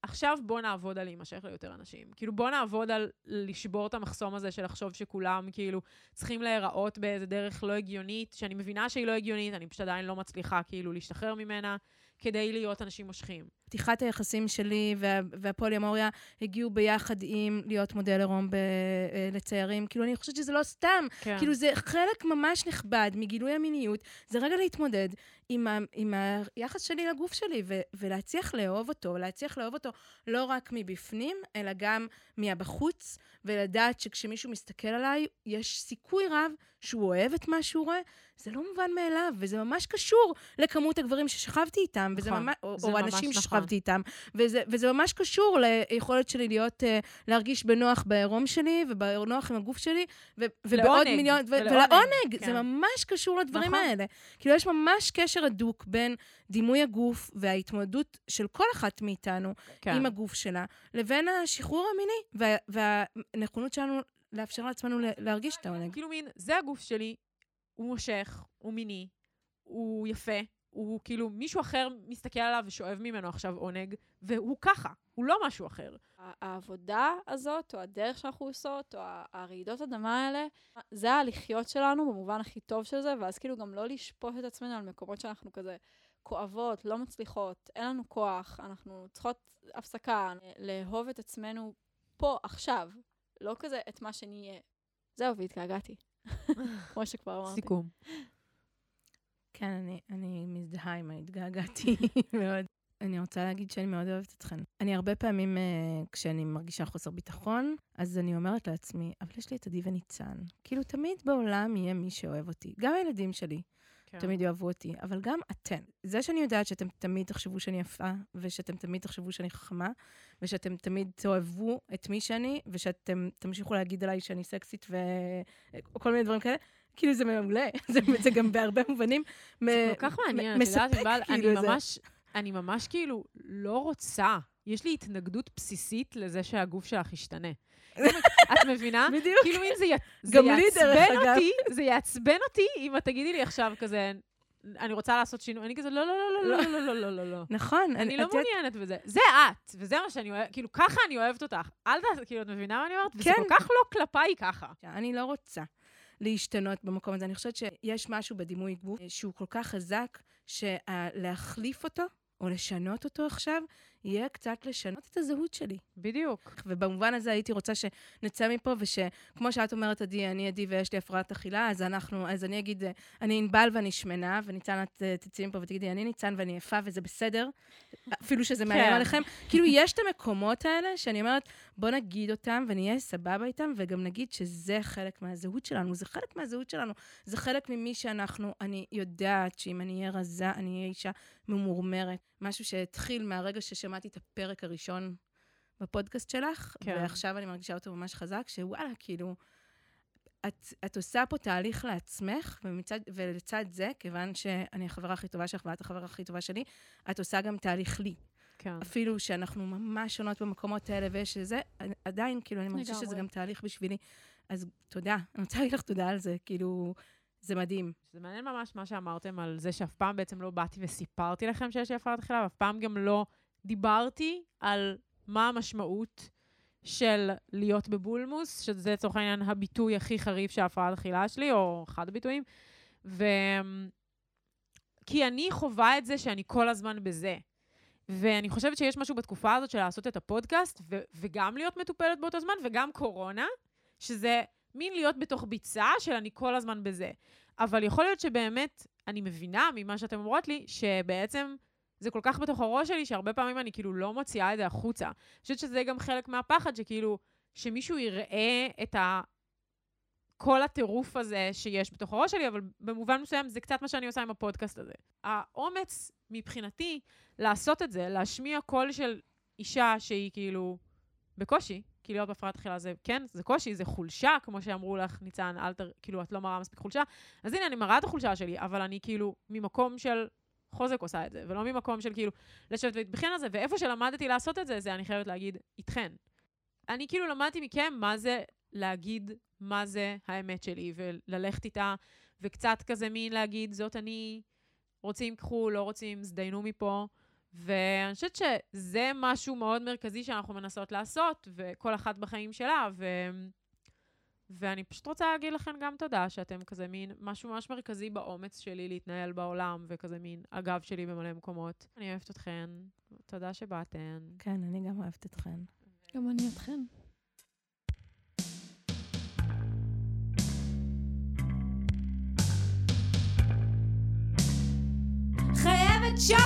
עכשיו בוא נעבוד על להימשך ליותר אנשים. כאילו, בוא נעבוד על לשבור את המחסום הזה של לחשוב שכולם כאילו צריכים להיראות באיזה דרך לא הגיונית, שאני מבינה שהיא לא הגיונית, אני פשוט עדיין לא מצליחה כאילו להשתחרר ממנה, כדי להיות אנשים מושכים. פתיחת היחסים שלי וה, והפוליומוריה הגיעו ביחד עם להיות מודל עירום ב- אה, לציירים. כאילו, אני חושבת שזה לא סתם. כן. כאילו, זה חלק ממש נכבד מגילוי המיניות. זה רגע להתמודד עם, ה, עם היחס שלי לגוף שלי, ו, ולהצליח לאהוב אותו, להצליח לאהוב אותו לא רק מבפנים, אלא גם מהבחוץ, ולדעת שכשמישהו מסתכל עליי, יש סיכוי רב שהוא אוהב את מה שהוא רואה. זה לא מובן מאליו, וזה ממש קשור לכמות הגברים ששכבתי איתם, וזה נכון, ממש, או, זה או אנשים נכון. ששכבתי איתם, וזה, וזה ממש קשור ליכולת שלי להיות, uh, להרגיש בנוח בעירום שלי, ובנוח עם הגוף שלי, ו- ובעוד לעונג, מיליון, ו- ולעונג, ולעונג, זה כן. ממש קשור לדברים נכון. האלה. כאילו, יש ממש קשר הדוק בין דימוי הגוף וההתמודדות של כל אחת מאיתנו כן. עם הגוף שלה, לבין השחרור המיני, וה- והנכונות שלנו לאפשר לעצמנו ל- להרגיש את העונג. כאילו מין, זה הגוף שלי, הוא מושך, הוא מיני, הוא יפה, הוא כאילו, מישהו אחר מסתכל עליו ושואב ממנו עכשיו עונג, והוא ככה, הוא לא משהו אחר. העבודה הזאת, או הדרך שאנחנו עושות, או הרעידות אדמה האלה, זה הלחיות שלנו במובן הכי טוב של זה, ואז כאילו גם לא לשפוט את עצמנו על מקומות שאנחנו כזה כואבות, לא מצליחות, אין לנו כוח, אנחנו צריכות הפסקה, לאהוב את עצמנו פה, עכשיו, לא כזה את מה שנהיה. זהו, והתגעגעתי. כמו שכבר אמרתי. סיכום. כן, אני, אני מזדהה עם ההתגעגעתי מאוד. אני רוצה להגיד שאני מאוד אוהבת אתכן. אני הרבה פעמים, uh, כשאני מרגישה חוסר ביטחון, אז אני אומרת לעצמי, אבל יש לי את עדי וניצן. כאילו, תמיד בעולם יהיה מי שאוהב אותי. גם הילדים שלי כן. תמיד יאהבו אותי, אבל גם אתן. זה שאני יודעת שאתם תמיד תחשבו שאני יפה, ושאתם תמיד תחשבו שאני חכמה, ושאתם תמיד תאהבו את מי שאני, ושאתם תמשיכו להגיד עליי שאני סקסית וכל מיני דברים כאלה, כאילו זה מעולה. זה, זה גם בהרבה מובנים זה כל כך מעניין, את יודעת, כאילו, אני זה- ממש, אני ממש כאילו לא רוצה. יש לי התנגדות בסיסית לזה שהגוף שלך ישתנה. את מבינה? בדיוק. כאילו אם זה, י... זה יעצבן. אותי, זה יעצבן אותי אם את תגידי לי עכשיו כזה, אני רוצה לעשות שינוי, אני כזה, לא, לא, לא, לא, לא, לא, לא, לא, לא. נכון. אני לא מעוניינת בזה. זה את, וזה מה שאני אוהבת, כאילו, ככה אני אוהבת אותך. אל ת... כאילו, את מבינה מה אני אומרת? וזה כן. כל כך לא כלפיי ככה. אני לא רוצה להשתנות במקום הזה. אני חושבת שיש משהו בדימוי גוף שהוא כל כך חזק, שלהחליף אותו או לשנות אותו עכשיו, יהיה קצת לשנות את הזהות שלי. בדיוק. ובמובן הזה הייתי רוצה שנצא מפה, ושכמו שאת אומרת, עדי, אני עדי ויש לי הפרעת אכילה, אז אנחנו, אז אני אגיד, אני ענבל ואני שמנה, וניצן, את תצאי מפה ותגידי, אני ניצן ואני יפה, וזה בסדר, אפילו שזה מאיים כן. עליכם. כאילו, יש את המקומות האלה שאני אומרת, בוא נגיד אותם ונהיה סבבה איתם, וגם נגיד שזה חלק מהזהות שלנו. זה חלק מהזהות שלנו. זה חלק ממי שאנחנו, אני יודעת שאם אני אהיה רזה, אני אהיה אישה ממורמרת. משהו שהתחיל מהרגע ששמעתי את הפרק הראשון בפודקאסט שלך, כן. ועכשיו אני מרגישה אותו ממש חזק, שוואלה, כאילו, את, את עושה פה תהליך לעצמך, ומצד, ולצד זה, כיוון שאני החברה הכי טובה שלך ואת החברה הכי טובה שלי, את עושה גם תהליך לי. כן. אפילו שאנחנו ממש שונות במקומות האלה ויש איזה, עדיין, כאילו, אני מרגישה שזה. גם תהליך בשבילי. אז תודה, אני רוצה להגיד לך תודה על זה, כאילו, זה מדהים. זה מעניין ממש מה שאמרתם על זה שאף פעם בעצם לא באתי וסיפרתי לכם שיש לי הפרעת אכילה, ואף פעם גם לא דיברתי על מה המשמעות של להיות בבולמוס, שזה לצורך העניין הביטוי הכי חריף של הפרעת אכילה שלי, או אחד הביטויים. ו... כי אני חווה את זה שאני כל הזמן בזה. ואני חושבת שיש משהו בתקופה הזאת של לעשות את הפודקאסט, ו- וגם להיות מטופלת באותו זמן, וגם קורונה, שזה מין להיות בתוך ביצה של אני כל הזמן בזה. אבל יכול להיות שבאמת, אני מבינה ממה שאתם אומרות לי, שבעצם זה כל כך בתוך הראש שלי, שהרבה פעמים אני כאילו לא מוציאה את זה החוצה. אני חושבת שזה גם חלק מהפחד, שכאילו, שמישהו יראה את ה... כל הטירוף הזה שיש בתוך הראש שלי, אבל במובן מסוים זה קצת מה שאני עושה עם הפודקאסט הזה. האומץ מבחינתי לעשות את זה, להשמיע קול של אישה שהיא כאילו בקושי, כי להיות בהפרעת אכילה זה, כן, זה קושי, זה חולשה, כמו שאמרו לך, ניצן, אל ת... כאילו, את לא מראה מספיק חולשה. אז הנה, אני מראה את החולשה שלי, אבל אני כאילו ממקום של חוזק עושה את זה, ולא ממקום של כאילו לשבת ולהתבחן על זה, ואיפה שלמדתי לעשות את זה, זה אני חייבת להגיד, איתכן. אני כאילו למדתי מכם מה זה להגיד מה זה האמת שלי, וללכת איתה, וקצת כזה מין להגיד, זאת אני, רוצים, קחו, לא רוצים, זדיינו מפה. ואני חושבת שזה משהו מאוד מרכזי שאנחנו מנסות לעשות, וכל אחת בחיים שלה, ו... ואני פשוט רוצה להגיד לכם גם תודה, שאתם כזה מין משהו ממש מרכזי באומץ שלי להתנהל בעולם, וכזה מין הגב שלי במלא מקומות. אני אוהבת אתכן, תודה שבאתן. כן, אני גם אוהבת אתכן. גם אני אתכן. חייבת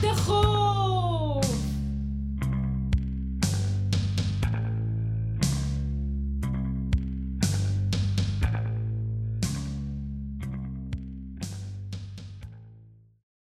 שוקולד דחוף!